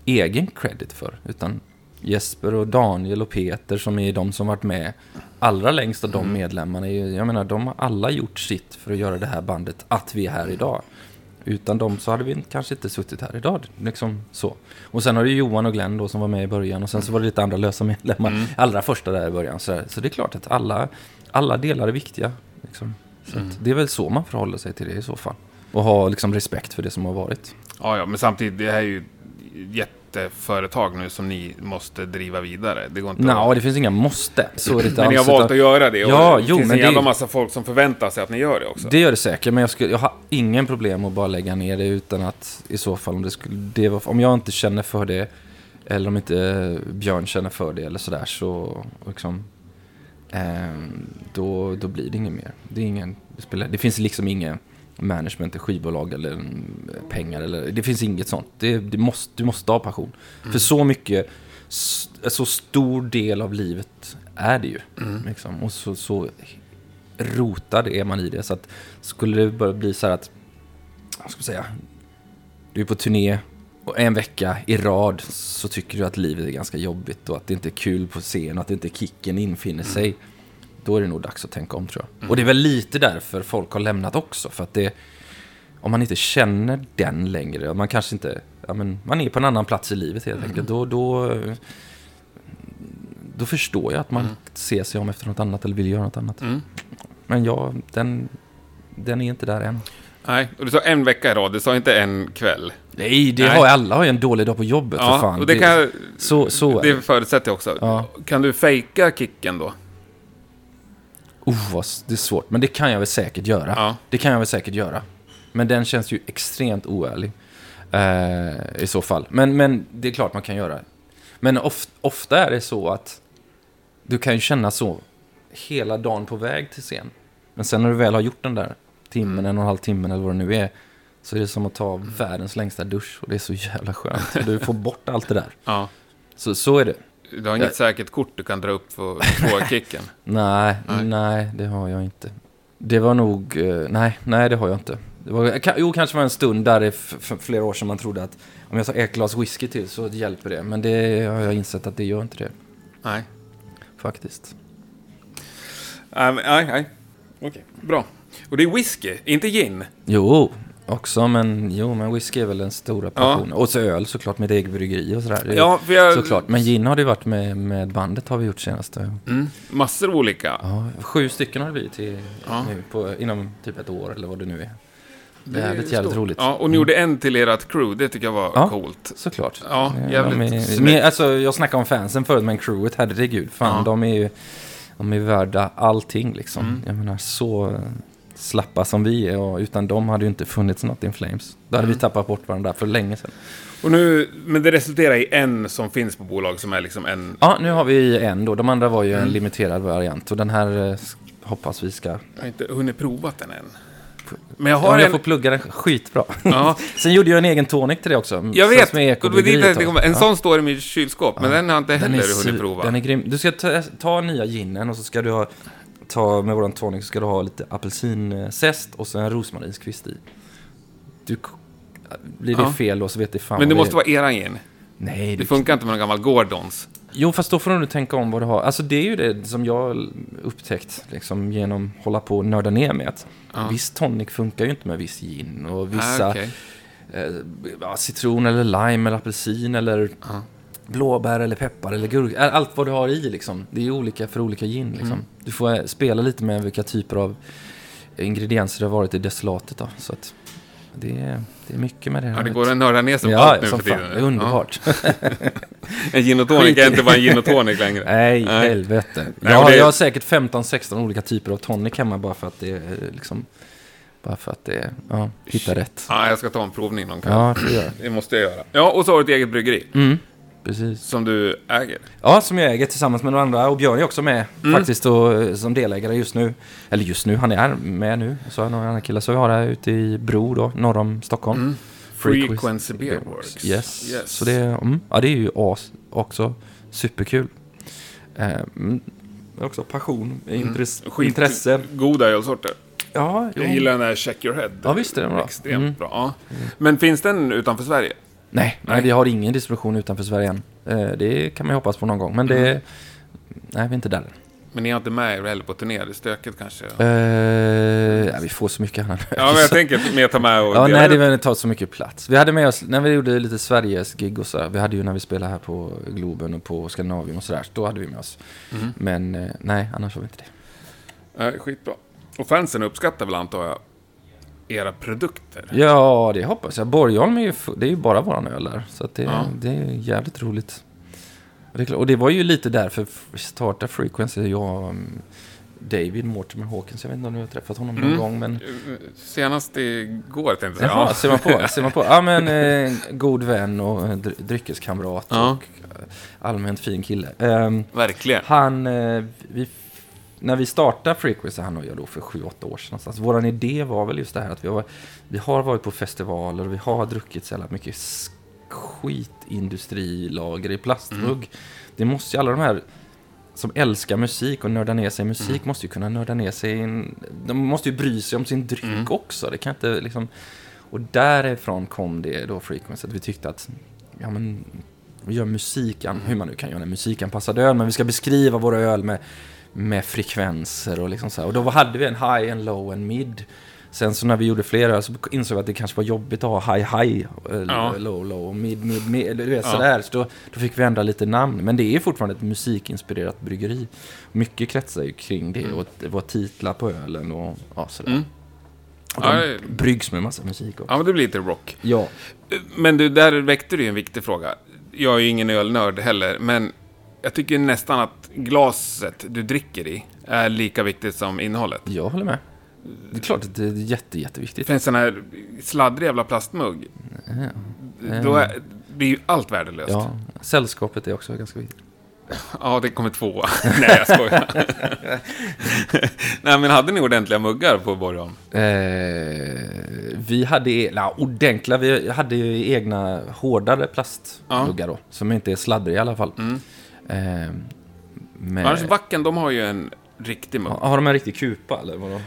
egen credit för. Utan Jesper och Daniel och Peter som är de som varit med allra längst av de medlemmarna. är ju- Jag menar, de har alla gjort sitt för att göra det här bandet att vi är här idag. Utan dem så hade vi kanske inte suttit här idag. Liksom så. Och sen har det Johan och Glenn då som var med i början. Och sen så var det lite andra lösa medlemmar. Allra första där i början. Så, så det är klart att alla, alla delar är viktiga. Liksom. Att det är väl så man förhåller sig till det i så fall. Och ha liksom respekt för det som har varit. Ja, ja, men samtidigt, det här är ju jätteföretag nu som ni måste driva vidare. Det går inte Nej, att... det finns inga måste. Så det Men ni har valt att göra det. Och Ja, det jo, finns men en det- jävla massa folk som förväntar sig att ni gör det också. Det gör det säkert, men jag, skulle, jag har ingen problem att bara lägga ner det utan att i så fall om det skulle, det var, om jag inte känner för det eller om inte Björn känner för det eller sådär så liksom, ehm, då, då blir det inget mer. Det, är ingen, det, spelar, det finns liksom ingen management, skivbolag eller mm, pengar eller det finns inget sånt. Det, det måste, du måste ha passion. För så mycket, så stor del av livet är det ju. Liksom. Och så, så rotad är man i det. Så att skulle det börja bli så här att, vad ska man säga, du är på turné och en vecka i rad så tycker du att livet är ganska jobbigt och att det inte är kul på scen och att inte kicken infinner sig. Då är det nog dags att tänka om tror jag. Och det är väl lite därför folk har lämnat också. För att det, om man inte känner den längre, man kanske inte, ja men man är på en annan plats i livet helt enkelt. Då, då, då förstår jag att man ser sig om efter något annat eller vill göra något annat. Mm. Men ja, den, den är inte där än. Nej, och du sa en vecka i rad, du sa inte en kväll. Nej, det Nej. har alla har ju en dålig dag på jobbet för Ja, fan. och det kan... så, så Det det. förutsätter jag också. Ja. Kan du fejka kicken då? Oh, vad det är svårt. Men det kan jag väl säkert göra. Ja. Det kan jag väl säkert göra. Men den känns ju extremt oärlig. Eh, I så fall. Men, men det är klart man kan göra. Men of, ofta är det så att du kan ju känna så hela dagen på väg till scen. Men sen när du väl har gjort den där timmen, en och en halv timmen eller vad det nu är. Så är det som att ta världens längsta dusch och det är så jävla skönt. Du får bort allt det där. Ja. Så, så är det. Du har inget Ja. säkert kort du kan dra upp för få kicken? Nej, Nej. nej, det har jag inte. Det var nog, eh, nej, nej det har jag inte. Det var, ka- jo, kanske var en stund där det för flera år sedan man trodde att om jag tar ett glas whisky till så hjälper det. Men det har jag insett att det gör inte det, Nej. faktiskt. Nej, nej. Okej, bra. Och det är whisky, inte gin. Jo, också, men jo, men whisky är väl den stora passionen. Och så öl såklart med eget bryggeri och sådär. Ja, jag... Såklart, men gin har det varit med, med bandet har vi gjort senast. Mm, massor olika. Ja, sju stycken har det blivit till, Ja. nu på, inom typ ett år eller vad det nu är. Det är jävligt, jävligt roligt. Ja, och ni gjorde en till ert crew, det tycker jag var Ja. coolt. Såklart. Ja, jävligt är, men, alltså, jag snackade om fansen förut, men crewet, herregud. Fan, Ja. de är ju de är värda allting liksom. Mm. Jag menar, så slappa som vi är och utan dem hade ju inte funnits något in Flames. Då hade vi tappat bort varandra för länge sedan. Och nu, men det resulterar i en som finns på bolag som är liksom en... Ja, nu har vi en då. De andra var ju Mm. en limiterad variant och den här eh, hoppas vi ska... Jag har inte hunnit provat den än. Men jag Ja, har jag en... får plugga den skitbra. Ja, Sen gjorde jag en egen tonic till det också. jag vet! Med Och det jag. En Ja. sån står i mitt kylskåp, men Ja. den har jag inte heller hunnit prova. den är grym. Du ska ta, ta nya ginen och så ska du ha, ta med våran tonic ska du ha lite apelsinzest och så en rosmarinskvist i. Du, blir det Ja. fel då så vet det fan Men det måste vara eran gin. Nej, Det du... funkar inte med någon gammal Gordons. Jo, fast då får du tänka om vad du har. Alltså det är ju det som jag upptäckt liksom, genom att hålla på och nörda ner med. Att Ja. Viss tonic funkar ju inte med viss gin och Ah, vissa okej. eh, ja, citron eller lime eller apelsin eller Ja. Blåbär eller peppar eller gurka. Allt vad du har i liksom. Det är olika för olika gin liksom. Mm. Du får eh, spela lite med vilka typer av ingredienser det har varit i destillatet då. Så att det är, det är mycket med det här. Ja, det går att nörda ner sig på Ja, allt nu för tiden. Det är underbart. Ja. En gin och tonic är inte bara en gin och tonic längre. Nej, Nej. helvete. Nej, jag, har, det- jag har säkert 15-16 olika typer av tonic hemma bara för att det är liksom... Bara för att det är, ja, hitta rätt. Ja, jag ska ta en provning någon kväll. Ja, det. Det måste jag göra. Ja, och så har du ett eget bryggeri Mm, precis. som du äger. Ja, som jag äger tillsammans med några andra. Och Björn är också med Mm. faktiskt och, eh, som delägare just nu. Eller just nu, han är med nu. Så har några andra killar. Så vi har det här ute i Bro då, norr om Stockholm. Mm. Frequency Beer Works. Yes. Yes. Så det, mm, ja, det är ju as, också superkul. Eh, mm, också passion, intresse. Mm. Skit- intresse. Goda ölsorter. Ja, jo. Jag gillar den där Check Your Head. Ja, visst är den bra. Extremt Mm. bra. Men finns den utanför Sverige? Nej, nej, vi har ingen distribution utanför Sverige än. Eh, det kan man ju hoppas på någon gång, men det... Mm. Nej, vi är inte där. Men ni har inte med er heller på turné? Det är stökigt kanske? Eh, ja, vi får så mycket annat. Ja, men jag tänker mer ta med och Ja, nej, det har tagit så mycket plats. Vi hade med oss, när vi gjorde lite Sveriges gig och så, vi hade ju när vi spelade här på Globen och på Skandinavien och sådär, då hade vi med oss. Mhm. Men eh, nej, annars har vi inte det. Nej, skitbra. Och fansen uppskattar väl antar jag era produkter? Ja, det hoppas jag. Borgholm är ju, det är ju bara våran öl där, så det, Ja. det är jävligt roligt. Och det, var ju lite därför vi startade Frequency, jag mm, David Mortimer Hawkins, jag vet inte om du har träffat honom någon Mm. gång, men... Senast igår tänkte jag säga. Jaha, ser man på, ser man på. Ja, men eh, god vän och eh, dry- dryckeskamrat Ja. och allmänt fin kille. Ehm, Verkligen. han, eh, vi, när vi startade Frequency, han och jag då för sju åtta år sedan någonstans. Våran idé var väl just det här att vi har, vi har varit på festivaler och vi har druckit så jävla mycket skitindustrilager i plastmugg. Mm. Det måste ju alla de här som älskar musik och nördar ner sig i musik Mm. måste ju kunna nörda ner sig i en, De måste ju bry sig om sin dryck Mm. också. Det kan inte liksom... Och därifrån kom det då Frequency, att vi tyckte att ja, men, vi gör musikan, hur man nu kan göra en musikanpassad öl, men vi ska beskriva våra öl med, med frekvenser och liksom så här. Och då hade vi en high, en low, en mid. Sen så när vi gjorde fler öl så insåg vi att det kanske var jobbigt att ha high, high, eh, Ja. low, low mid, mid, mid. Du vet Ja. sådär. Så då, då fick vi ändra lite namn. Men det är fortfarande ett musikinspirerat bryggeri. Mycket kretsar ju kring det och det var titlar på ölen och ja, sådär. Mm. Och Ja, de det- bryggs med massa musik också. Ja, men det blir lite rock. Ja. Men du, där väckte du ju en viktig fråga. Jag är ju ingen ölnörd heller, men jag tycker nästan att glaset du dricker i är lika viktigt som innehållet. Jag håller med. Det är klart att det är jätte, jätteviktigt. För en sån här sladdrig jävla plastmugg, då är, blir ju allt värdelöst. Ja, Ja, sällskapet är också ganska viktigt. det kommer två. Nej, jag skojar. Nej, men hade ni ordentliga muggar på Borgholm? Eh, vi hade, e- na, ordentliga, vi hade ju egna hårdare plastmuggar då. Som inte är sladdriga i alla fall. Mm. Eh, med, Annars Vacken, de har ju en riktig mugg. har de en riktig kupa eller vadå?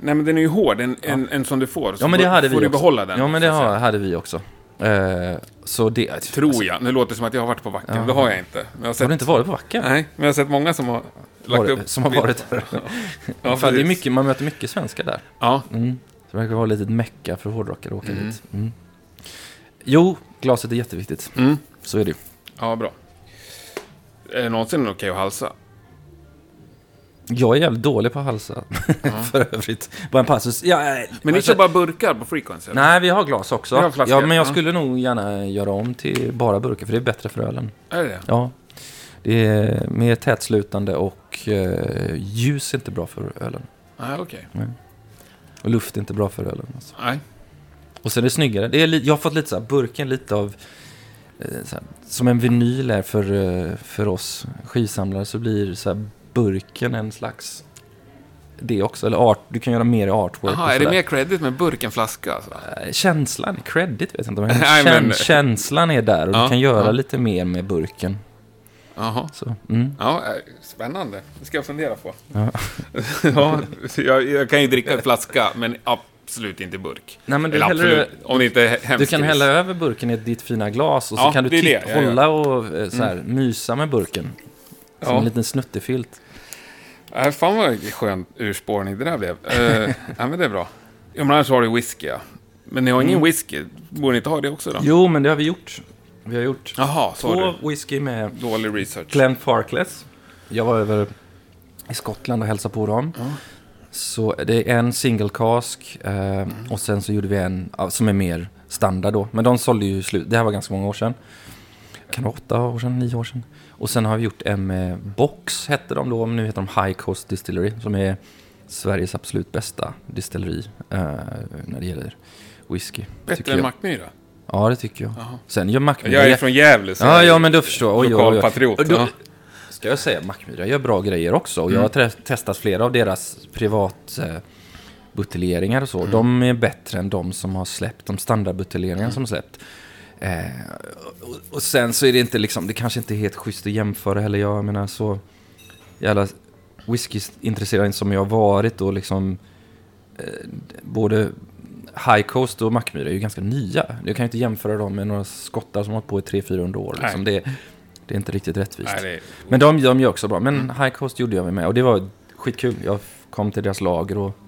Nej, men den är ju hård, en, en, en som du får. Så Ja men det får- hade vi får du också. behålla den. Ja men det har, hade vi också. Eh, så det... alltså, Tror jag. Nu låter det som att jag har varit på Vacken. Ja. Det har jag inte. Jag har, sett, Har du inte varit på Vacken? Nej, men jag har sett många som har lagt upp... som har varit där. Ja, Ja, Fan, det är mycket, man möter mycket svenskar där. Ja, Mm. Så det verkar vara lite ett mecka för hårdrockare att åka Mm. dit. Mm. Jo, glaset är jätteviktigt. mm. Så är det ju. ja bra. Är det någonsin okej att halsa? Jag är jävligt dålig på att halsa. för övrigt. Bara en passus. Ja, eh, Men ni alltså- kör bara burkar på Frequency? eller? Nej, vi har glas också. Har ja, men jag ja. skulle nog gärna göra om till bara burkar, för det är bättre för ölen. Är det? Ja. Det är mer tätslutande och eh, ljus är inte bra för ölen. Nej, okej. Och luft är inte bra för ölen. Alltså. Nej. Och sen är det snyggare. Det är jag har fått lite så här, burken lite av... Eh, här, som en vinyl är för, eh, för oss skivsamlare så blir så här, burken en slags... Det också. Eller art, du kan göra mer artwork. Jaha, är det sådär. mer credit med burk än flaska? Alltså? Eh, Känslan, credit vet jag inte. Men Nej, men- Känslan är där och Ja, du kan göra ja. lite mer med burken. Jaha. Så, mm. Ja, spännande. Det ska jag fundera på. Ja. ja, jag, jag kan ju dricka i flaska, men absolut inte burk. Nej, men du, absolut, om det inte är du kan hälla över burken i ditt fina glas och så Ja, kan du är det. Mm. hålla och eh, så här, mysa med burken. Som Ja. en liten snuttefilt. Äh, fan vad skön urspårning det där blev. Uh, ja, men det är bra. Ja, men annars har du whisky, ja. Men ni har ingen whisky. Borde ni inte ha det också då? Mm. Jo, men det har vi gjort. Vi har gjort har två whisky med. Dålig research. Glenn Farkless. Jag var över i Skottland och hälsade på dem. Ja. Så det är en single cask eh, och sen så gjorde vi en som är mer standard då. Men de sålde ju slut. Det här var ganska många år sedan. Kan det vara åtta år sedan, nio år sedan. Och sen har vi gjort en med Box, hette de då. Men nu heter de High Coast Distillery. Som är Sveriges absolut bästa distilleri eh, när det gäller whisky. Bättre än. Mackmyra? Ja, det tycker jag. Jaha. Sen gör Mackmyra... Jag är från Gävle, så Ja, ja, men då förstår. Oj, oj, oj. lokalpatriot. Då-. Ska jag säga, Mackmyra gör bra grejer också. Och jag Mm. har tre- testat flera av deras privat... Eh, buteljeringar och så. De är bättre än de som har släppt, de standardbuteljeringar som har släppt. Eh, och, och sen så är det inte liksom, det kanske inte är helt schysst att jämföra heller. Jag menar så jävla whiskyintresserad som jag har varit och liksom eh, både High Coast och Mackmyra är ju ganska nya. Jag kan ju inte jämföra dem med några skottar som har hållit på i 300-400 år. Liksom. Det, det är inte riktigt rättvist. Nej, är... Men de, de gör också bra. Men High Coast gjorde jag med och det var skitkul. Jag kom till deras lager och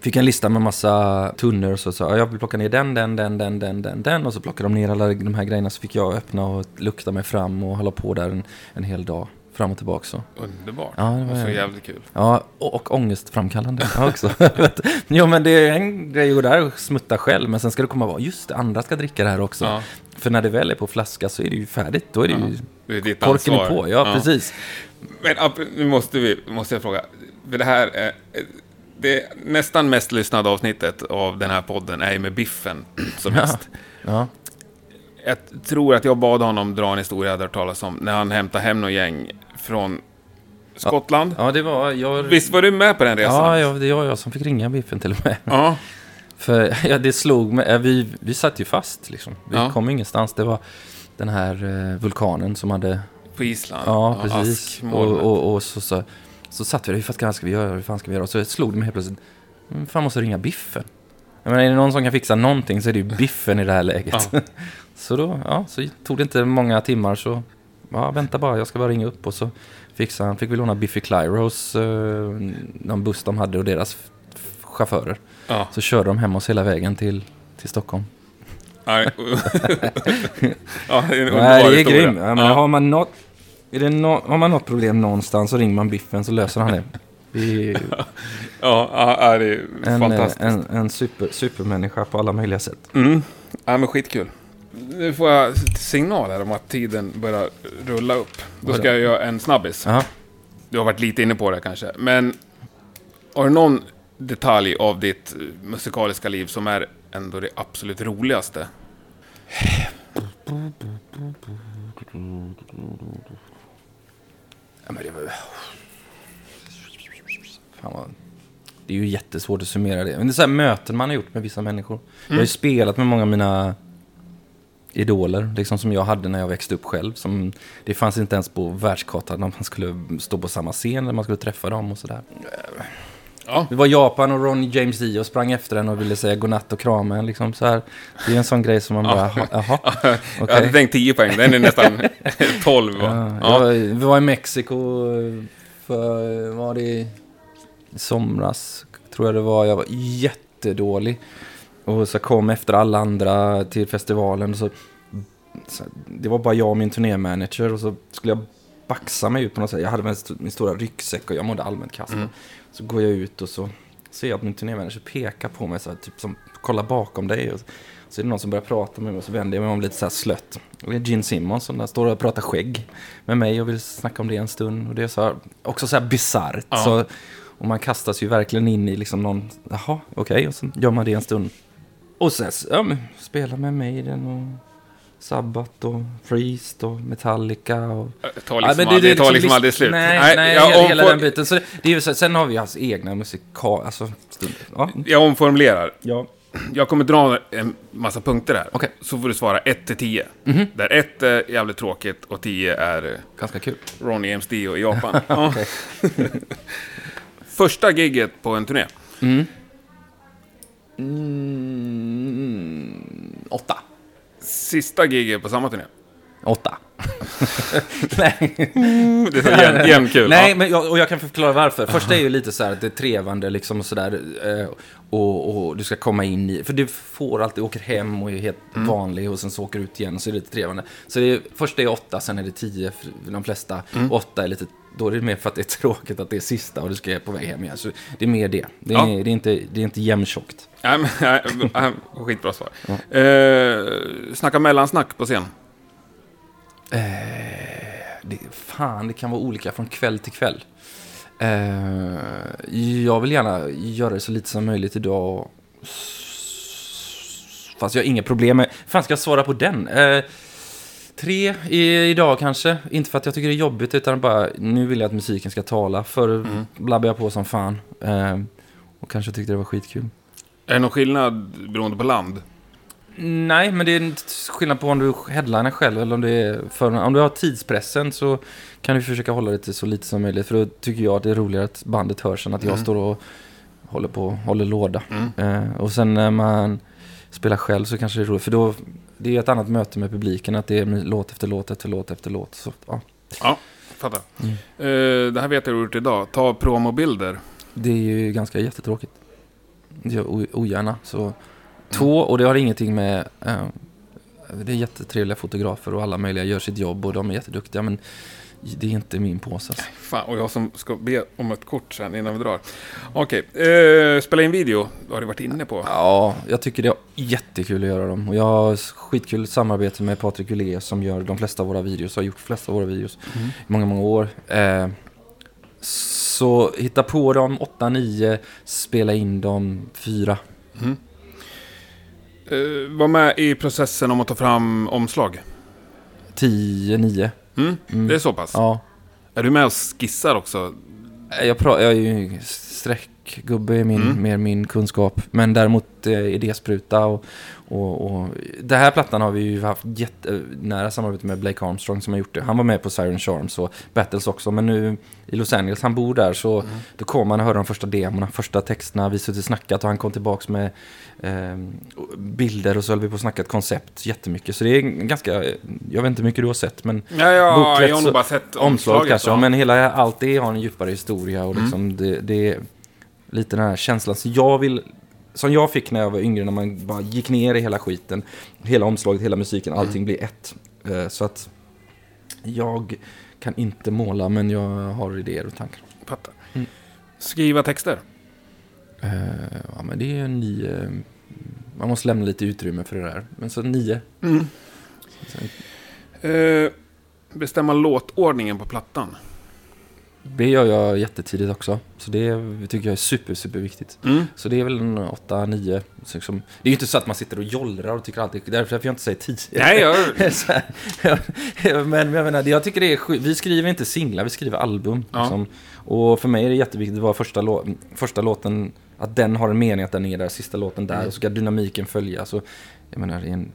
fick en lista med massa tunnor och så sa jag vill plocka ner den, den, den, den, den, den, den och så plockade de ner alla de här grejerna så fick jag öppna och lukta mig fram och hålla på där en, en hel dag. Fram och tillbaka så. Underbart. Ja, det var- så jävligt kul. Ja, och, och ångestframkallande ja, också. jo, men det är en grej att gå där och smutta själv, men sen ska det komma och just det, andra ska dricka det här också. Ja. För när det väl är på flaska så är det ju färdigt, då är det ju Det är ditt korken ansvar. är på. Ja, precis. Men nu måste, vi, måste jag fråga. För det här är, det nästan mest lyssnade avsnittet av den här podden är ju med Biffen som gäst. Ja. Jag tror att jag bad honom dra en historia jag hade hört talas om när han hämtade hem någon gäng från Skottland. ja, det var jag... Visst var du med på den resan? Ja, ja, det var jag som fick ringa Biffen till och med. Ja. För ja, det slog mig, vi, vi satt ju fast liksom. Vi Ja. kom ingenstans. Det var den här eh, vulkanen som hade På Island. Ja, precis. Och, och, och så, så, så satt vi där, hur fan ska vi göra, hur fan ska vi göra? Och så slog det mig helt plötsligt, "Mm, fan måste ringa Biffen. Jag menar, är det någon som kan fixa någonting så är det ju Biffen i det här läget. Ja. så då, ja, så tog det inte många timmar så, ja, vänta bara, jag ska bara ringa upp och så fixade han, fick vi låna Biffy Clyros, eh, någon buss de hade och deras chaufförer. Ja. Så körde de hem oss hela vägen till, till Stockholm. Ja, ja, det är en Nej, det är grymt. Ja, men har, man något, är det nå- har man något problem någonstans så ringer man Biffen så löser han det. Det Ja, ja, det är en, fantastiskt. eh, en, en super, supermänniska på alla möjliga sätt. Mm. Ja, men skitkul. Nu får jag signal här om att tiden börjar rulla upp. Då ska jag göra en snabbis. Ja. Du har varit lite inne på det kanske. Men har du någon detalj av ditt musikaliska liv som är ändå det absolut roligaste? Ja, men det, var... Fan vad... det är ju jättesvårt att summera det. Men det är så här möten man har gjort med vissa människor. Jag har ju spelat med många av mina idoler, liksom som jag hade när jag växte upp själv. Som, det fanns inte ens på världskartan när man skulle stå på samma scen när man skulle träffa dem och sådär. Ja. Det var Japan och Ronny James Dio sprang efter den och ville säga godnatt och krama en. Liksom så här. Det är en sån grej som man bara, "Jaha, jaha, Jag okej. hade tänkt 10 poäng, den är nästan 12. Va? Ja, Ja. jag var- Vi var i Mexiko för, var det i somras, tror jag det var. Jag var jättedålig. Och så kom efter alla andra till festivalen. Och så, så, det var bara jag och min turnémanager och så skulle jag baxa mig ut på något sätt. Jag hade min, st- min stora ryggsäck och jag mådde allmänt kass. Mm. Så går jag ut och så ser jag att min turnémanager pekar på mig så här, typ som kolla bakom dig. Och så är det någon som börjar prata med mig och så vänder jag mig om lite så här slött. Och det är Gene Simmons som där står och pratar skägg med mig och vill snacka om det en stund. Och det är så här, också så här bisarrt. Ja. Så, och man kastas ju verkligen in i liksom någon, jaha, okej, och så gör man det en stund. Och sen ja, men, spela med Maiden och Sabbath och Priest och Metallica och... Det tar Ja, liksom, men aldrig, det tar liksom liksom list- aldrig slut. Nej, nej, jag, hela, hela omfor- den biten. Så det, det är så, sen har vi hans egna musikal... Alltså, stund, ja, jag omformulerar. ja. Jag kommer dra en massa punkter här. Okej. Så får du svara 1 till 10. Mhm. Där 1 är jävligt tråkigt och 10 är Ganska kul. Ronny James Dio i Japan. ja. Första gigget på en turné. Mm. Mm, åtta. Sista gigget på samma turné. Åtta. Nej, Det är så jämn, jämn kul. Nej Ja. men jag, och jag kan förklara varför. Första är ju lite så här att det är trevande liksom och sådär. Eh, och, och du ska komma in i, för du får alltid, åker hem och är helt Mm. vanlig och sen så åker du ut igen så är det lite trevande. Så det är, första är åtta, sen är det tio för de flesta. Mm. Åtta är lite, då är det mer för att det är tråkigt att det är sista och du ska på väg hem igen. Så det är mer det. Det är, Ja. det är inte, det är inte jämntjockt. Nej, men, skitbra svar. Eh, snacka mellansnack på scen. Det, fan, det kan vara olika från kväll till kväll. Eh, jag vill gärna göra det så lite som möjligt idag. Fast jag har inga problem med... fan ska jag svara på den? Eh, tre i, idag kanske. Inte för att jag tycker det är jobbigt, utan bara nu vill jag att musiken ska tala. För blabbade jag på som fan. Eh, Och kanske tyckte det var skitkul. Är det någon skillnad beroende på land? Nej, men det är en skillnad på om du headlinar själv eller om det är för, Om du har tidspressen så kan du försöka hålla det till så lite som möjligt. För då tycker jag att det är roligare att bandet hörs än att jag Mm. står och håller på håller låda. Mm. Eh, och sen när man spelar själv så kanske det är roligt. För då, det är ett annat möte med publiken. Att det är låt efter låt efter låt efter låt. Så, ja. Ja, fattar. Mm. Eh, det här vet jag du har gjort idag. Ta promobilder. Det är ju ganska jättetråkigt. Det gör jag ogärna. Så två, och det har ingenting med... Eh, det är jättetrevliga fotografer och alla möjliga gör sitt jobb och de är jätteduktiga. Men det är inte min påse. Alltså. Fan, och jag som ska be om ett kort sen innan vi drar. Okej, eh, spela in video. Det har du varit inne på. Ja, jag tycker det är jättekul att göra dem. Och jag har skitkul samarbete med Patrik Uleus som gör de flesta av våra videos. Har gjort de flesta av våra videos Mm. i många, många år. Eh, så hitta på dem 8-9, spela in dem 4. Mm. Eh, var med i processen om att ta fram omslag. 10-9. Mm. Mm. Det är så pass? Ja. Är du med och skissar också? Jag, pra- jag är ju streckgubbe i min, Mm. mer min kunskap. Men däremot eh, idéspruta och, och, och... Den här plattan har vi ju haft jättenära samarbete med Blake Armstrong som har gjort det. Han var med på Siren Charms och Battles också. Men nu i Los Angeles, han bor där, så Mm. då kom han och hörde de första demorna, första texterna. Vi suttit och snackat och han kom tillbaks med eh, bilder och så höll vi på och snackat koncept jättemycket. Så det är ganska... Jag vet inte hur mycket du har sett, men Ja, ja Booklet jag har nog bara sett omslag omslaget. kanske, ja. men hela allt det har en djupare historia och Mm. liksom det, det är lite den här känslan som jag vill som jag fick när jag var yngre när man bara gick ner i hela skiten. Hela omslaget, hela musiken, Mm. allting blir ett. Eh, Så att jag kan inte måla men jag har idéer och tankar. Fattar. Mm. Skriva texter. Eh, Ja men det är nio. Man måste lämna lite utrymme för det där. Men så nio. Mm. Sen- Eh, bestämma låtordningen på plattan. Det gör jag jättetidigt också. Så det tycker jag är super, super viktigt. Mm. Så det är väl en 8-9. Så liksom, det är ju inte så att man sitter och jollrar och tycker alltid, därför jag inte säger 10. Nej, jag... Men jag menar, jag tycker det är Vi skriver inte singlar, vi skriver album. Ja. Liksom. Och för mig är det jätteviktigt att vara första, lå- första låten, att den har en mening att den är där, sista låten där. Mm. Och så ska dynamiken följa. Så, jag menar, i en,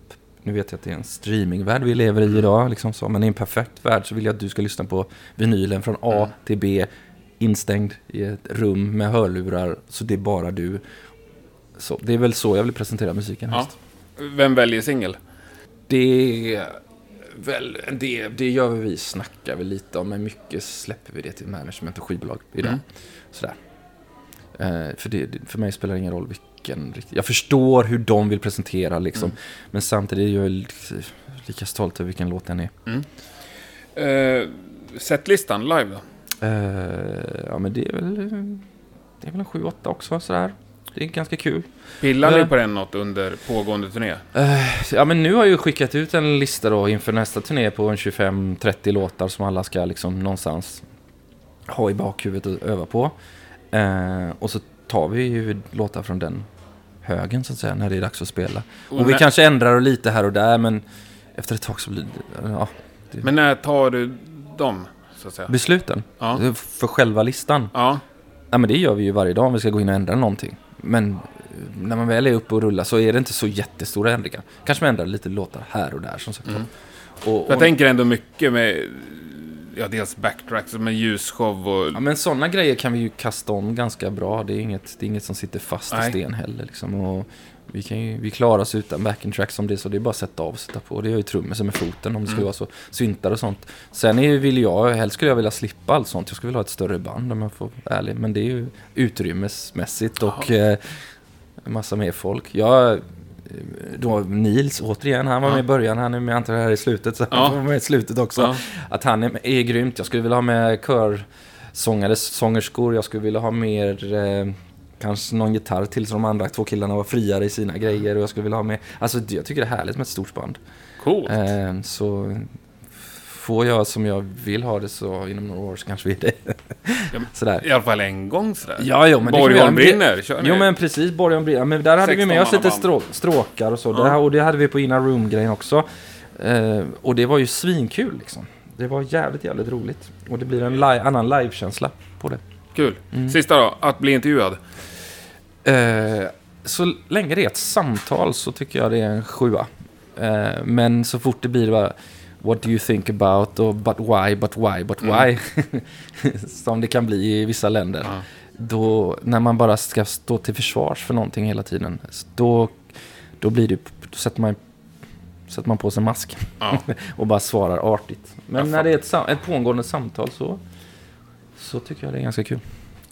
nu vet jag att det är en streamingvärld vi lever i idag, liksom så, men i en perfekt värld så vill jag att du ska lyssna på vinylen från A Mm. till B, instängd i ett rum med hörlurar, så det är bara du. Så, det är väl så jag vill presentera musiken Ja. helst. Vem väljer singel? Det är väl, det, det gör vi, vi snackar väl lite om, men mycket släpper vi det till management och skivbolag idag. Mm. Sådär. Eh, för, det, det- för mig spelar det ingen roll vilken riktigt. Jag förstår hur de vill presentera liksom, Mm. men samtidigt är jag li- lika stolt över vilken låt den är. Eh, setlistan live då? Eh, ja, men det är väl, det är väl en 7-8 också sådär. Det är ganska kul. Pillar ni Eh. på den något under pågående turné? Eh, ja men nu har jag ju skickat ut en lista då inför nästa turné på en 25-30 låtar som alla ska liksom någonstans ha i bakhuvudet och öva på. Eh, och så tar vi ju låtar från den högen så att säga när det är dags att spela. Och vi när, kanske ändrar lite här och där men efter ett tag så blir det, ja, Men när tar du dem, så att säga? besluten Ja. för själva listan. Ja. Ja men det gör vi ju varje dag om vi ska gå in och ändra någonting. Men eh, när man väl är uppe och rullar så är det inte så jättestora ändringar. Kanske man ändrar lite låtar här och där som sagt. Mm. Och, och, Jag tänker ändå mycket med, ja dels backtracks, med ljusshow och... ja, men sådana grejer kan vi ju kasta om ganska bra. Det är inget, det är inget som sitter fast Nej. i sten heller. Liksom. Och vi, kan ju, vi klarar oss utan backing tracks om det är så. Det är bara att sätta av och sätta på. Det gör ju trummisen med foten om det skulle Mm. vara så. Syntar och sånt. Sen är, vill jag, helst skulle jag vilja slippa allt sånt. Jag skulle vilja ha ett större band om jag får vara ärlig. Men det är ju utrymmesmässigt och eh, en massa mer folk. Jag, eh, då Nils, återigen, han var Ja. med i början, han är med antar här i slutet, så Ja. han vara med i slutet också. Ja. Att han är, är grymt. Jag skulle vilja ha med körsångare, sångerskor, jag skulle vilja ha mer eh, Kanske någon gitarr till så de andra två killarna var friare i sina grejer och jag skulle vilja ha med Alltså jag tycker det är härligt med ett stort band Coolt. eh, Så Får jag som jag vill ha det så inom några år så kanske vi är det Sådär I alla fall en gång sådär. Ja, jo, men. Borgholm brinner, kör ni? Jo men precis, Borgholm brinner. Men där hade vi med oss 16 lite strå stråkar och så. Ja. Det här, och det hade vi på Inner Room-grejen också. Eh, och det var ju svinkul liksom. Det var jävligt, jävligt roligt. Och det blir en li annan livekänsla på det. Kul. Mm. Sista då, att bli intervjuad. Eh, så länge det är ett samtal så tycker jag det är en sjua. Eh, men så fort det blir bara What do you think about och but why, but why, but why. som det kan bli i vissa länder. Ja. Då, när man bara ska stå till försvars för någonting hela tiden. Då, då blir det, då sätter man, sätter man på sig mask. Ja. och bara svarar artigt. Men när det är ett, ett pågående samtal så, så tycker jag det är ganska kul.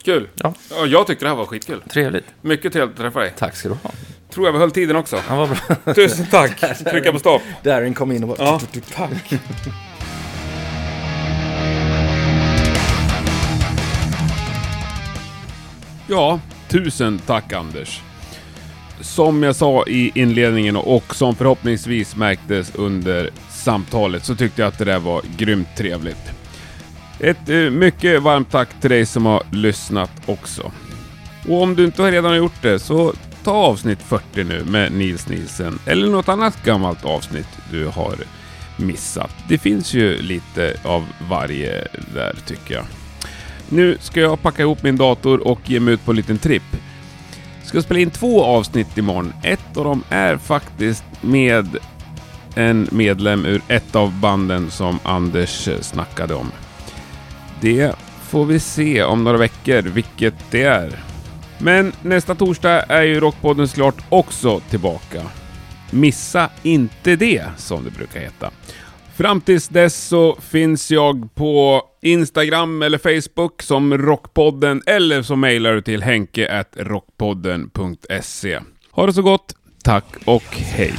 Kul! Ja. Ja, jag tyckte det här var skitkul. Trevligt. Mycket trevligt att träffa dig. Tack ska du ha. Tror jag vi höll tiden också. Ja, vad bra. Tusen tack! Trycka på stopp. Darin kom in och bara... Ja, tack. Ja, tusen tack Anders. Som jag sa i inledningen och som förhoppningsvis märktes under samtalet så tyckte jag att det där var grymt trevligt. Ett eh, mycket varmt tack till dig som har lyssnat också. Och om du inte redan har gjort det så ta avsnitt 40 nu med Nils Nielsen eller något annat gammalt avsnitt du har missat. Det finns ju lite av varje där tycker jag. Nu ska jag packa ihop min dator och ge mig ut på en liten tripp. Ska spela in två avsnitt imorgon. Ett av dem är faktiskt med en medlem ur ett av banden som Anders snackade om. Det får vi se om några veckor vilket det är. Men nästa torsdag är ju Rockpodden såklart också tillbaka. Missa inte det, som det brukar heta. Fram tills dess så finns jag på Instagram eller Facebook som Rockpodden eller så mejlar du till henke rockpodden.se. Ha det så gott, tack och hej!